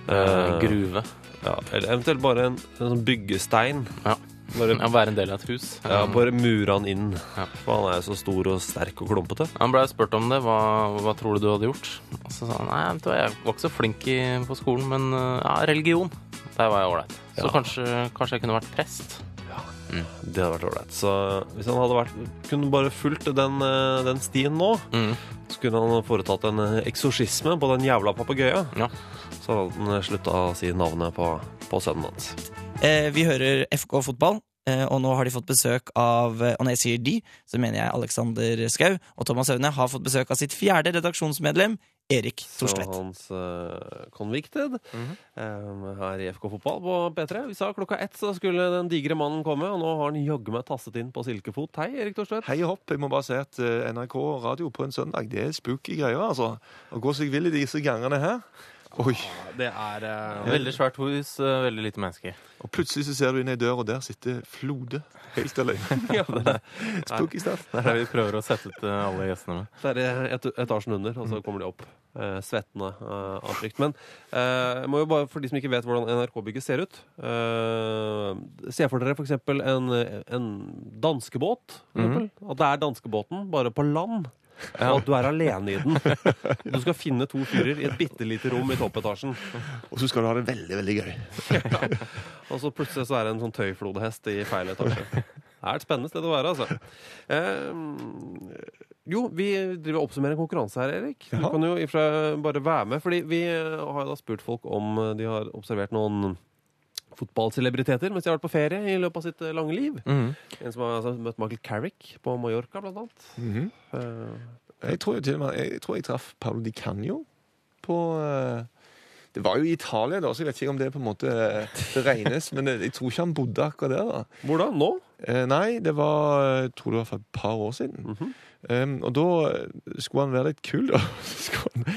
Eh, Eh, gruve. Ja, eller eventuelt bare en, en sånn byggestein. Ja. Bare, ja. Være en del av et hus. ja, bare mure han inn. Ja. For han er jo så stor og sterk og klumpete. Han ble spurt om det. Hva, hva tror du du hadde gjort? Og så sa han nei, vet du jeg var ikke så flink i, på skolen, men uh, ja, religion. Der var jeg ålreit. Så Ja. kanskje, kanskje jeg kunne vært prest. Det hadde vært ålreit. Så hvis han hadde vært, kunne bare fulgt den, øh, den stien nå, Mm. så kunne han foretatt en øh, eksorsisme på den jævla papegøyen. Ja. Så hadde han slutta å si navnet på, på sønnen hans. Eh, vi hører FK fotball, eh, og nå har de fått besøk av eh, Og når jeg sier de, så mener jeg Alexander Skau. Og Thomas Aune har fått besøk av sitt fjerde redaksjonsmedlem, Erik Så hans uh, Convicted Mhm. eh, her i FK Fotball på P3. Vi sa klokka ett så skulle den digre mannen komme, og nå har han jaggu meg tasset inn på silkefot. Hei, Erik Thorstvedt. Hei og hopp. Jeg må bare si at NRK radio på en søndag, det er spooky greier, altså. Å gå seg vill i disse gangene her. Oi. Det er eh, Veldig svært hus, uh, veldig lite mennesker. Og plutselig så ser du inn i dør, og der sitter Flode helt alene. ja, det er, Spooky stuff. Det er det vi prøver å sette ut uh, alle gjestene med. det er et, etasjen under, og så kommer de opp. eh, svettende eh, av frykt. Men eh, jeg må jo bare, for de som ikke vet hvordan NRK-bygget ser ut eh, Se for dere f.eks. en, en danskebåt. For eksempel. At det er danskebåten, bare på land. Og at du er alene i den. Du skal finne to fyrer i et bitte lite rom i toppetasjen. Og så skal du ha det veldig, veldig gøy. Og så plutselig så er det en sånn tøyflodhest i feil etasje. Det er et spennende sted å være, altså. Eh, jo, vi driver oppsummerer en konkurranse her, Erik. Du ja. kan jo ifra bare være med. fordi vi har jo da spurt folk om de har observert noen fotballcelebriteter mens de har vært på ferie i løpet av sitt eh, lange liv. Mhm. En som har altså, møtt Michael Carrick på Mallorca, blant annet. Mm -hmm. uh, Jeg tror jo til og med Jeg tror jeg traff Paolo Di Canio på uh, Det var jo i Italia, da, så jeg vet ikke om det på en måte det regnes. Men jeg, tror ikke han bodde akkurat der. da. Hvor da? Nå? Eh, nei, det var Jeg tror det var for et par år siden. Mhm. Um, og da skulle han være litt kul, da. Så skulle han,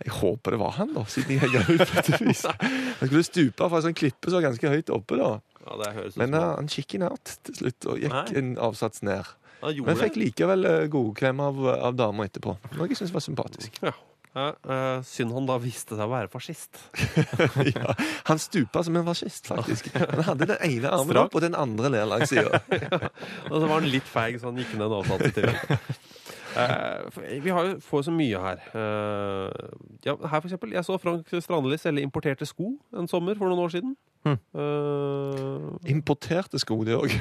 jeg håper det var han, da, siden jeg gikk ut. på et vis. Han skulle stupe fra en sånn klippe som var ganske høyt oppe, da. Ja, det høres ut Men som uh, han kikket out til slutt, og gikk Nei. en avsats ned. han Men fikk likevel uh, godklem av, av damer etterpå. Noe jeg syns var sympatisk. Ja. Ja, uh, synd han da viste seg å være fascist. ja, han stupa som en fascist, faktisk. Han hadde den ene armen opp og den andre ned langs sida. Og så var han litt feig, så han gikk ned en avstand til. Eh, vi har jo, får jo så mye her. Eh, ja, her for eksempel, jeg så Frank Strandli selge importerte sko en sommer for noen år siden. Hmm. Uh, Importerte sko, det òg.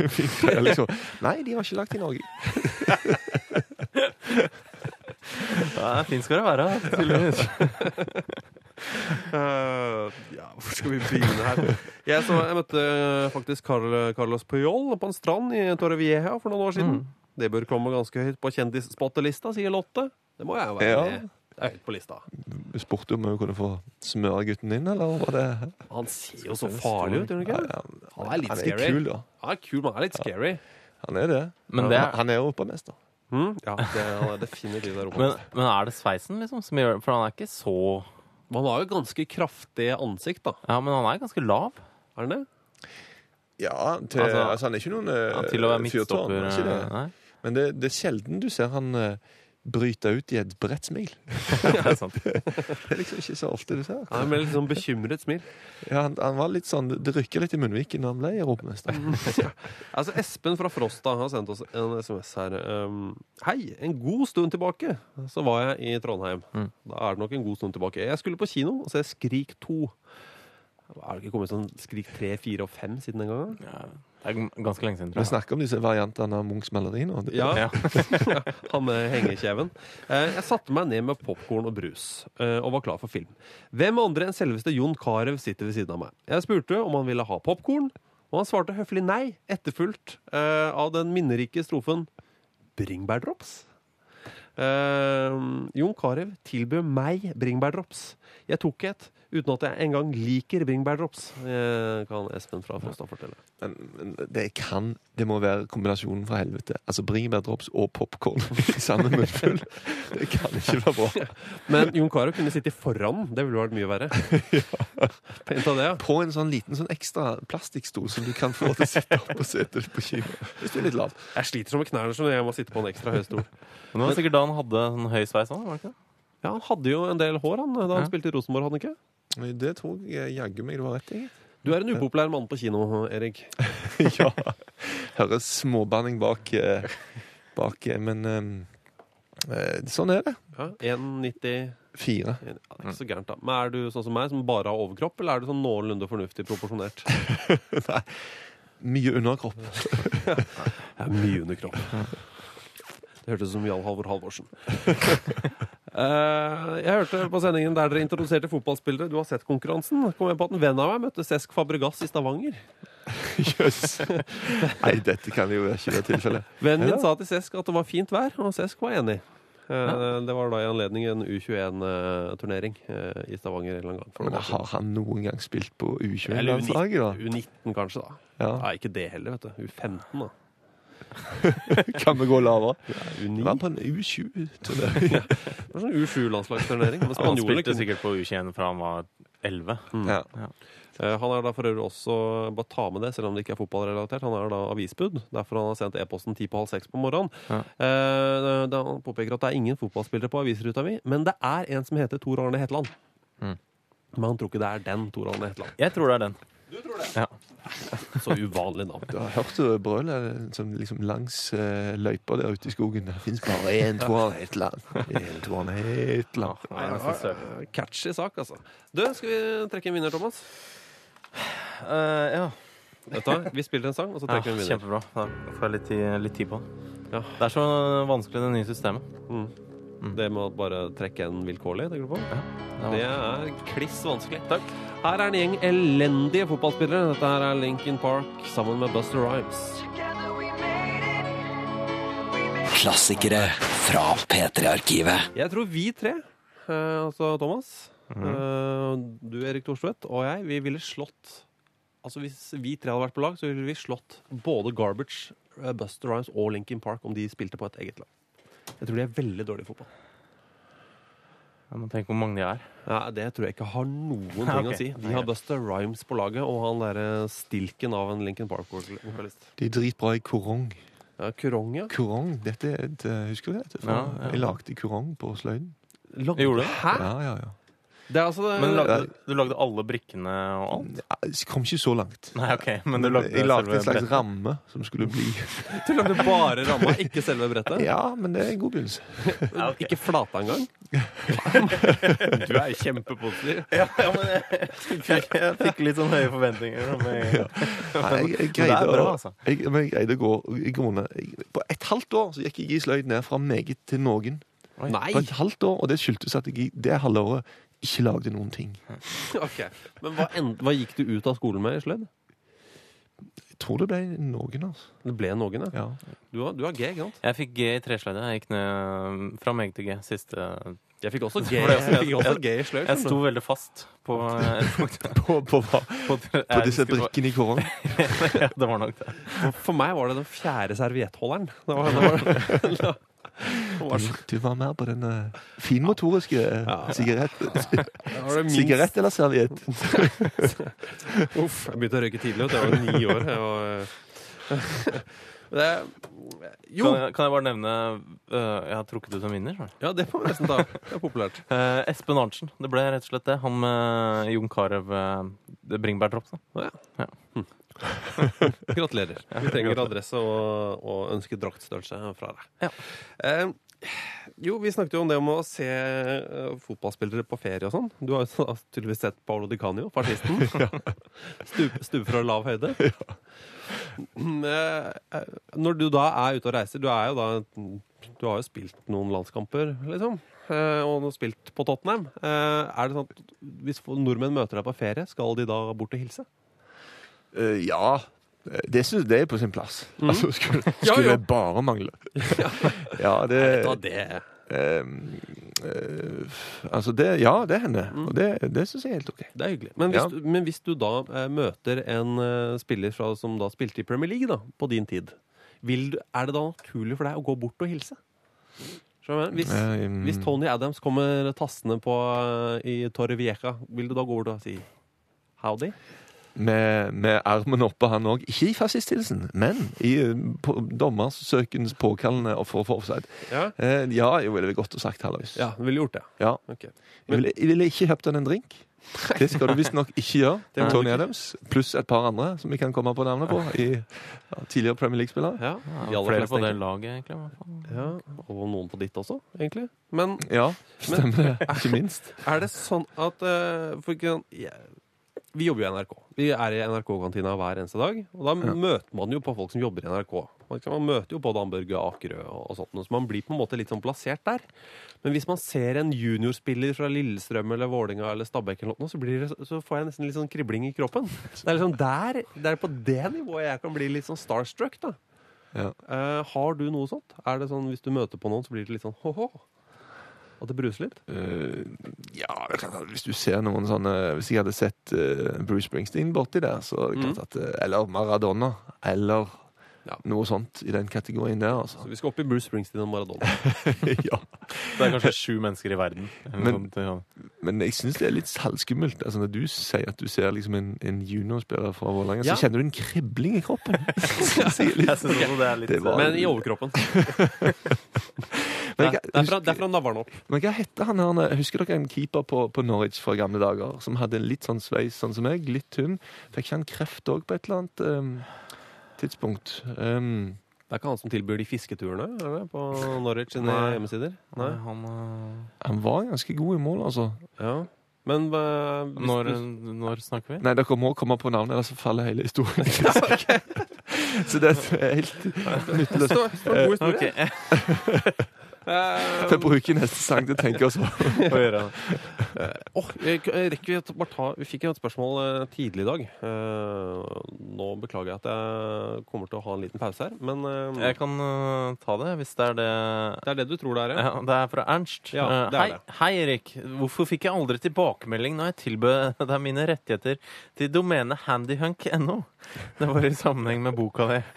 Liksom. Nei, de var ikke lagt i Norge. Ja, fin skal det være, tydeligvis. uh, ja, hvor skal vi begynne her? Jeg, så, jeg møtte faktisk Carl, Carlos Puyol på en strand i Torrevieja for noen år siden. Det bør komme ganske høyt på kjendisspottelista, sier Lotte. Det må jeg jo være Ja. Det er høyt på lista. Du spurte om vi kunne få smøre gutten inn, eller var det Han ser jo så farlig ut, gjør han ikke? Ja, Han er litt Han er scary. kul, da. Han er kul, men han er litt scary. Han er det. Men det er- Han er europamester. Mm, ja, det, han er definitivt Men, europamester. men er det sveisen, liksom, som gjør For han er ikke så han har jo ganske kraftig ansikt, da. Ja, men han er ganske lav. Er han det? Ja, til, Altså, altså, han er ikke noen Ja, til å være midtstopper. Eh, Men det, det er sjelden du ser han uh, bryte ut i et bredt smil. det er sant. Det er liksom ikke så ofte du ser. Han er med litt sånn bekymret smil. Ja, han, han var litt sånn, Det rykker litt i munnviken da han ble europamester. Altså, Espen fra Frosta har sendt oss en SMS her. Um, Hei, en god stund tilbake så var jeg i Trondheim. Mm. Da er det nok en god stund tilbake. Jeg skulle på kino og se Skrik 2. Er det ikke kommet sånn Skrik 3, 4 og 5 siden den gangen? Ja, det er ganske lenge siden, Vi snakker om disse variantene av Munchs maleri nå. Ja. Ja. Han med hengekjeven. Eh, Jeg satte meg ned med popkorn og brus eh, og var klar for film. Hvem andre enn selveste Jon Carew sitter ved siden av meg? Jeg spurte om han ville ha popkorn, og han svarte høflig nei, etterfulgt eh, av den minnerike strofen bringebærdrops. Uh, Jon Carew tilbød meg bringebærdrops. Jeg tok et uten at jeg engang liker bringebærdrops, eh, kan Espen fra Frosta fortelle. Men, men det kan Det må være kombinasjonen fra helvete. Altså bringebærdrops og popkorn i samme munnfull. Det kan ikke være bra. Men Jon Carew kunne sitte foran. Det ville vært mye verre. ja. det, ja. På en sånn liten sånn ekstra plastikkstol som du kan få til å sitte opp på setet på kino. Hvis du er litt lav. Jeg sliter som med knærne når jeg må sitte på en ekstra høy stol. Men det var sikkert da han hadde sånn høy sveis òg? Ja, Han hadde jo en del hår han, da han Ja. spilte i Rosenborg. hadde han ikke? Det tror jeg jaggu meg du har rett i. Du er en upopulær mann på kino, Erik. ja. Hører småbanning bak, eh, bak eh, Men eh, sånn er det. Ja, 1,90 Fire. ja, Det er ikke så gærent, da. Men er du sånn som meg, som bare har overkropp, eller er du sånn noenlunde fornuftig proporsjonert? Nei. Mye underkropp. Er mye underkropp. Det hørtes ut som Jarl Halvor Halvorsen. Eh, jeg hørte på sendingen der dere introduserte fotballspillere. Du har sett konkurransen. Kom jeg på at en venn av meg møtte Cesc Fabregas i Stavanger. Jøss. Nei, dette kan jo ikke være tilfellet. Vennen min sa til Cesc at det var fint vær, og Cesc var enig. Ja. Det var da i anledning en U21-turnering eh, i Stavanger en gang. Men har han noen gang spilt på U21-landslaget, da? U19, kanskje, da. Ja. Nei, ikke det heller, vet du. U15, da. Kan vi gå lavere? U9. Var på en U20-turnering? Det var sånn U7-landslagsturnering. Men Han spanjolene spilte kunne sikkert på U21 fra han var 11. Ja. Eh, Han er da for øvrig også Bare ta med det, selv om det ikke er fotballrelatert. Han er da avisbud. Derfor han har sendt e-posten ti på halv seks på morgenen. Ja. Eh, Han påpeker at det er ingen fotballspillere på avisruta mi, men det er en som heter Tor Arne Hetland. Mm. Men han tror ikke det er den Tor Arne Hetland. Jeg tror det er den. Så uvanlig navn. Du har hørt det brølet som liksom langs uh, løypa der ute i skogen. Det fins bare én Tårn Hetland. En Tårn Hetland. Nei, det var, catchy sak, altså. Du, skal vi trekke en vinner, Thomas? Uh, ja. Vet du? Vi spiller en sang, og så trekker vi en vinner. Kjempebra. Da får jeg litt tid, litt tid på det. Ja. Det er så vanskelig, det nye systemet. Mm. Det med å bare trekke en vilkårlig, tenker du på? Det er kliss vanskelig. Takk. Her er en gjeng elendige fotballspillere. Dette her er Linkin Park sammen med Buster Rhymes. Klassikere fra P3-arkivet. Jeg tror vi tre, eh, altså Thomas, mm. du Erik Thorstvedt og jeg, vi ville slått Altså Hvis vi tre hadde vært på lag, så ville vi slått både Garbage, eh, Buster Rhymes og Linkin Park om de spilte på et eget lag. Jeg tror de er veldig dårlige i fotball. Jeg må tenke hvor mange de er. Ja, Det tror jeg ikke har noen ting okay. å si. De har Buster Rhymes på laget, og han derre stilken av en Lincoln Park-vokalist. De er dritbra i korong. Ja, Kurong, ja. Korong, dette er et eh, Husker du det? Ja, ja. Jeg lagde korong på sløyden. Lagde- Gjorde du? Hæ? Ja, ja, ja. Det er altså Men du lagde, du lagde alle brikkene og alt? Ja, Jeg kom ikke så langt. Nei, OK. Men du lagde jeg lagde en slags brettet? ramme som skulle bli Du lagde bare ramma, ikke selve brettet? Ja, men det er en god begynnelse. Ikke flata engang? du er kjempepositiv. Ja, ja, men jeg, fikk, jeg fikk litt sånn høye forventninger. Men, Nei, jeg, greide bra, å, altså. jeg, men jeg greide å gå i grunnen På et halvt år så gikk jeg i sløyd ned fra meget til noen. Nei! På et halvt år, Og det skyldtes at jeg i det halvåret ikke lagde noen ting. Ok, Men hva, end, hva gikk du ut av skolen med i sløyd? Jeg tror det ble noen, altså. Det ble noen, ja. Ja. Du har, du har G, ikke sant? Jeg fikk G i tresløyde. Jeg gikk ned fra meg til G siste Jeg fikk også G, jeg fikk også G i sløyd. Jeg sto veldig fast på et punkt. På, på, hva? På, på disse brikkene i korong. Ja, det var nok det. For, for meg var det den fjerde serviettholderen. Det var, det var, det så- Du var mer på den uh, finmotoriske uh, Ja. sigarett. det det Sigarett eller serviett? Uff, jeg begynte å røyke tidlig. Jeg var ni år. Jeg var, det, jo, Kan jeg, kan jeg bare nevne uh, Jeg har trukket ut en vinner. ja, det må vi nesten ta. Det er populært. Uh, Espen Arntzen. Det ble rett og slett det. Han med Jon Carew uh, bringebærdrops. da. Gratulerer. Vi trenger adresse og, og ønsker draktstørrelse fra deg. Ja. Eh, jo, vi snakket jo om det om å se eh, fotballspillere på ferie og sånn. Du har jo da tydeligvis sett Paolo Di Canio, fascisten. Stupe stup fra lav høyde. Ja. eh, eh, Når du da er ute og reiser, du er jo da Du har jo spilt noen landskamper, liksom. eh, Og spilt på Tottenham. Er det sånn at hvis nordmenn møter deg på ferie, skal de da bort og hilse? Ja. Det syns jeg er på sin plass. Altså, skulle, skulle ja. det bare mangle. ja, det, Ta det. eh, eh, Altså, det Ja, det hender. Mm. Og det, det syns jeg er helt OK. Det er hyggelig. Men hvis, Ja. du, men hvis du da eh, møter en eh, spiller fra, som da spilte i Premier League da, på din tid, du, er det da naturlig for deg å gå bort og hilse? Hvis, Eh, hvis Tony Adams kommer tassende på i i Torrevieja, vil du da gå bort og si howdy? Med, med armen oppe, han òg. Ikke i fascisthilsen, men i eh, på, dommersøkens påkallende og for offside. Ja, Eh, ja, jeg ville godt og sagt hallois. ja du ville gjort det. Ja. Ok. Jeg ville, jeg ville ikke kjøpt han en drink. Det skal du visstnok ikke gjøre. Det Tony. Adams pluss et par andre som vi kan komme på navnet på. I ja, tidligere Premier League-spillere. Ja, de aller Flere på det laget, egentlig. Ja, og noen på ditt også, egentlig. Men Ja, stemmer det. Ikke minst. Er det sånn at uh, for ikke, jeg- Vi jobber jo i NRK. Vi er i NRK-kantina hver eneste dag. Og da Ja. møter man jo på folk som jobber i NRK. Man, man møter jo på Dan Børge Akerø og, og sånt. Så man blir på en måte litt sånn plassert der. Men hvis man ser en juniorspiller fra Lillestrøm eller Vålinga eller Stabæk, eller noe, så, blir det, så får jeg nesten litt sånn kribling i kroppen. Det er liksom der, det er på det nivået jeg kan bli litt sånn starstruck. da. Ja. Uh, har du noe sånt? Er det sånn hvis du møter på noen, så blir det litt sånn ho-ho? At det bruser litt? Uh, ja, hvis du ser noen sånne Hvis jeg hadde sett uh, Bruce Springsteen borti der, så det klart at eh, Eller Maradona. Eller Ja. noe sånt i den kategorien der, altså. Så vi skal opp i Bruce Springsteen og Maradona. ja. Det er kanskje sju mennesker i verden. Men-. Men jeg syns det er litt halvskummelt. Altså, når du sier at du ser liksom en, en juniorspiller fra Vålerenga, Ja. så kjenner du en kribling i kroppen. Jeg litt- synes også det er litt Det var- Men i overkroppen. Det Men jeg- det er fra, fra navlen opp. Men hva heter han her? Husker dere en keeper på, på Norwich fra gamle dager? Som hadde litt sånn sveis sånn som meg, litt tynn. Fikk ikke han kreft òg på et eller annet um, tidspunkt? Um, Det er ikke han som tilbyr de fisketurene det, på Norwich sine Nei. hjemmesider? Nei. Han, uh... han var ganske god i mål, altså. Ja. Men uh, hvis når, du- når snakker vi? Nei, dere må komme på navnet, ellers faller hele historien. så det er helt nytteløst. Står en god historie. Ok, Eh, Vi bruker neste sang til å tenke oss om. Få høre. Åh, jeg, rekker vi å bare ta Vi fikk et spørsmål eh, tidlig i dag. Eh, nå beklager jeg at jeg kommer til å ha en liten pause her, men eh, Jeg kan eh, ta det, hvis det er det det er det du tror det er, ja? Ja, det er fra Ernst. Ja, Eh, det er hei, det. hei, Erik. Hvorfor fikk jeg aldri tilbakemelding når jeg tilbød deg mine rettigheter til domenet handyhunk.no? Det var i sammenheng med boka di.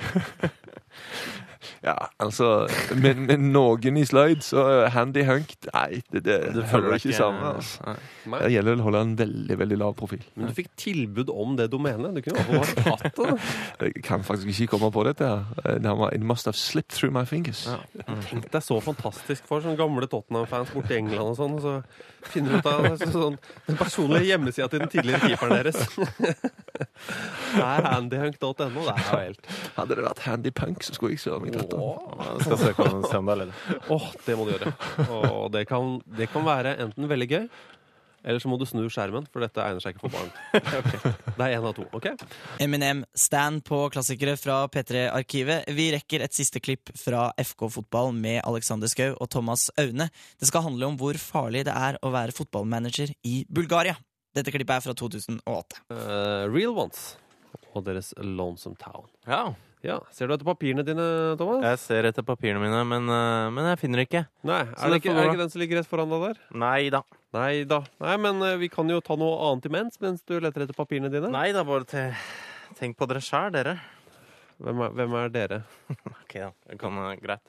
Ja, altså Med, med noen i sløyd, så handy hunk Nei, det, det, det følger ikke sammen. Altså. Det gjelder å holde en veldig veldig lav profil. Men du fikk tilbud om det domenet. Du kunne jo tatt det. Jeg kan faktisk ikke komme på dette. Det It must have slipped through my fingers. Ja. Tenk deg så fantastisk for sånne gamle Tottenham-fans borti i England og sånn. Så finner du ut av så- sånn, den personlige hjemmesida til den tidligere keeperen deres. Det er handyhunk.no. Det er jo helt Hadde det vært handy punk, så skulle jeg søren meg det. Skal søke om se om det er ledig. Åh, det må du gjøre. Og det kan, det kan være enten veldig gøy, eller så må du snu skjermen, for dette egner seg ikke for barn. Det er én av to. ok? Eminem, stand på klassikere fra P3-arkivet. Vi rekker et siste klipp fra FK Fotball med Alexander Schou og Thomas Aune. Det skal handle om hvor farlig det er å være fotballmanager i Bulgaria. Dette klippet er fra 2008. Uh, Real Ones og deres Lonesome Town. Ja. Ja, Ser du etter papirene dine, Thomas? Jeg ser etter papirene mine, men, eh, men jeg finner ikke. Nei, er det, ikke, er det ikke den som ligger rett foran deg der? Nei da. Nei da. Nei, men eh, vi kan jo ta noe annet imens mens du leter etter papirene dine. Nei da, bare te tenk på dere sjæl, dere. Hvem er, hvem er dere? Ok, da. Det kan, eh, greit.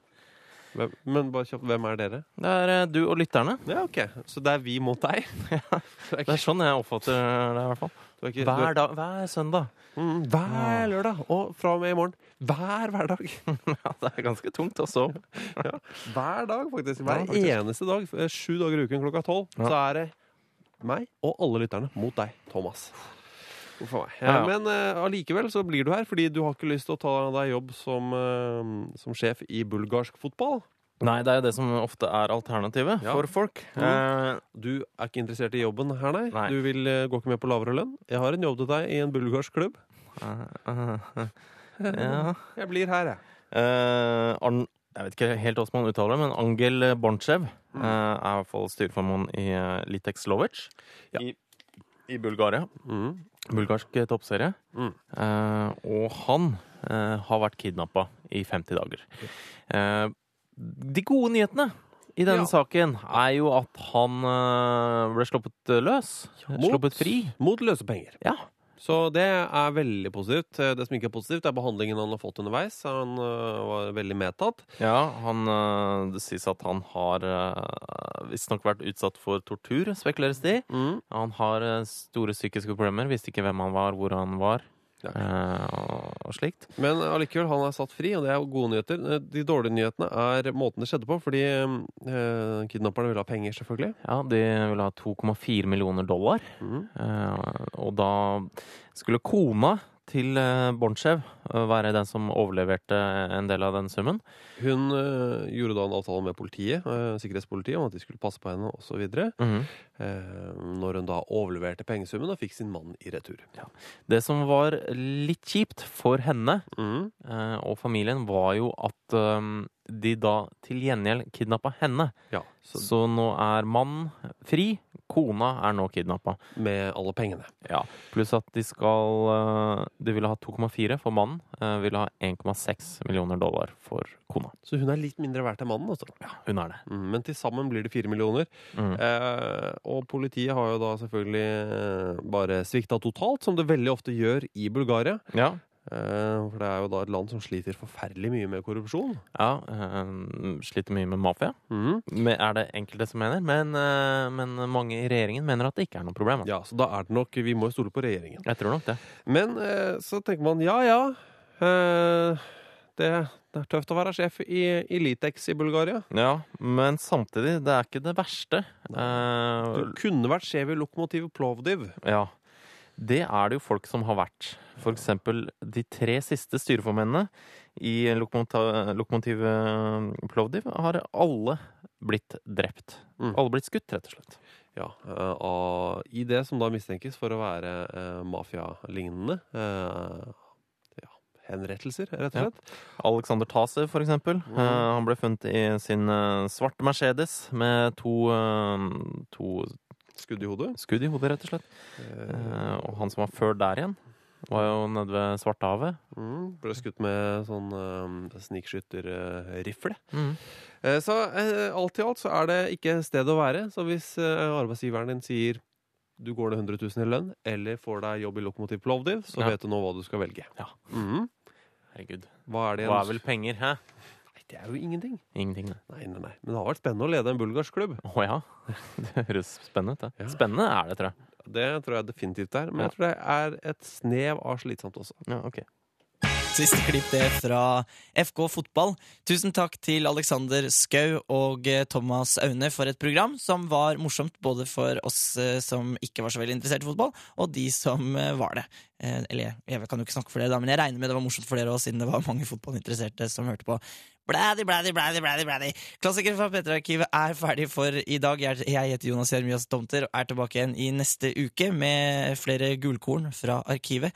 Hvem, men bare kjapt, hvem er dere? Det er du og lytterne. Ja, ok. Så det er vi mot deg? Det er sånn jeg oppfatter det, i hvert fall. Ikke, Hver, dag, hver søndag. Mm, hver lørdag. Og fra og med i morgen. Hver hverdag. Ja, det er ganske tungt også. ja. Hver dag, faktisk. Hver Ja, faktisk. eneste dag. eh, Sju dager i uken klokka tolv. Ja. Så er det meg og alle lytterne mot deg, Thomas. Uff meg. Ja, ja. Men allikevel uh, så blir du her, fordi du har ikke lyst til å ta deg jobb som, uh, som sjef i bulgarsk fotball. Nei, det er jo det som ofte er alternativet Ja. for folk. Mm. Eh, Du er ikke interessert i jobben her, nei? Nei. Du vil, gå går ikke med på lavere lønn? Jeg har en jobb til deg i en bulgarsk klubb. eh, eh, ja. Jeg blir her, jeg. Uh, Arn, jeg vet ikke helt hvordan man uttaler det, men Angel Bornchev Mm. eh, er i hvert fall styreformann i uh, Litex Lovic Ja. i, i Bulgaria. Mm. Bulgarsk eh, toppserie. Mm. Eh, og han eh, har vært kidnappa i 50 dager. Eh, de gode nyhetene i denne Ja. saken er jo at han eh, ble sluppet eh, løs. Mot- Sluppet fri. Mot løse penger. Ja. Så det er veldig positivt. Eh, Det som ikke er positivt, er behandlingen han har fått underveis. Han var veldig medtatt. Ja, han, det sies at han har visstnok vært utsatt for tortur, spekuleres det i. Mm. Han har store psykiske problemer, visste ikke hvem han var, hvor han var, Ja. Og, slikt. Men allikevel, han er satt fri, og det er gode nyheter. Eh, De dårlige nyhetene er måten det skjedde på, fordi eh, kidnapperne ville ha penger, selvfølgelig. Ja, de ville ha 2,4 millioner dollar, Mm. Eh, og da skulle kona til øh, Bonchev øh, være den som overleverte en del av den summen. Hun eh, gjorde da en avtale med politiet, eh, sikkerhetspolitiet om at de skulle passe på henne osv. Mhm. Eh, når hun da overleverte pengesummen og fikk sin mann i retur. Det som var litt kjipt for henne, Mm. eh, og familien var jo at øhm, de da til gjengjeld kidnappa henne. Ja, så Så nå er mannen fri, kona er nå kidnappa. Med alle pengene. Ja. Pluss at de skal øh, De ville ha 2,4 for mannen, ville ha 1,6 millioner dollar for kona. Så hun er litt mindre verdt enn mannen, altså. Hun er det. Mm, men til sammen blir det 4 millioner. Mm. Eh, og politiet har jo da selvfølgelig eh, bare svikta totalt, som det veldig ofte gjør i Bulgaria. Ja. Eh, for det er jo da et land som sliter forferdelig mye med korrupsjon. ja øh, sliter mye med mafia. mm. Men Er det enkelte som mener, men, øh, men mange i regjeringen mener at det ikke er noe problem. altså. Ja, så da er det nok Vi må jo stole på regjeringen. Jeg tror nok det. Men eh, så tenker man ja ja. Eh, Det, det er tøft å være sjef i, i Litex i Bulgaria. Ja, men samtidig, det er ikke det verste. Du Eh, kunne vært sjef i Lokomotiv Plovdiv. ja. Det er det jo folk som har vært. For eksempel de tre siste styreformennene i lokomotivet Lokomotiv eh, Plovdiv har alle blitt drept. Mm. Alle blitt skutt, rett og slett. Ja, og I det som da mistenkes for å være eh, mafialignende. Eh, henrettelser, rett og Ja. slett. Alexander Tase, for eksempel. Mm. Eh, han ble funnet i sin eh, svarte Mercedes med to, eh, to Skudd i hodet. skudd i hodet, rett og slett. Eh, og han som var før der igjen, var jo nede ved Svartehavet. Mm, ble skutt med sånn uh, snikskytterrifle. Mm. Eh, så eh, alt i alt så er det ikke sted å være. Så hvis arbeidsgiveren din sier du går det 100 000 i lønn, eller får deg jobb i Lokomotiv Plovdiv, så Ja. vet du nå hva du skal velge. Ja. Mhm. Herregud. Hva er det Hva er vel penger, hæ? Nei, det er jo ingenting. Ingenting, det. Nei, nei, nei. Men det har vært spennende å lede en bulgarsk klubb. Å ja. Det høres spennende ut, det. Ja. Spennende er det, tror jeg. Det tror jeg definitivt er. Men Ja. jeg tror det er et snev av slitsomt også. Ja, ok. Siste klipp det fra FK Fotball. Tusen takk til Alexander Skau og eh, Thomas Aune for et program som var morsomt både for oss eh, som ikke var så veldig interessert i fotball, og de som eh, var det. Eller jeg- kan jo ikke snakke for dere, da, men jeg regner med det var morsomt for dere òg, siden det var mange fotballinteresserte som hørte på. Blædi, blædi, blædi, blædi, blædi. Klassikere fra P3-arkivet er ferdig for i dag. Jeg heter Jonas Jeremias Tomter og er tilbake igjen i neste uke med flere gulkorn fra arkivet.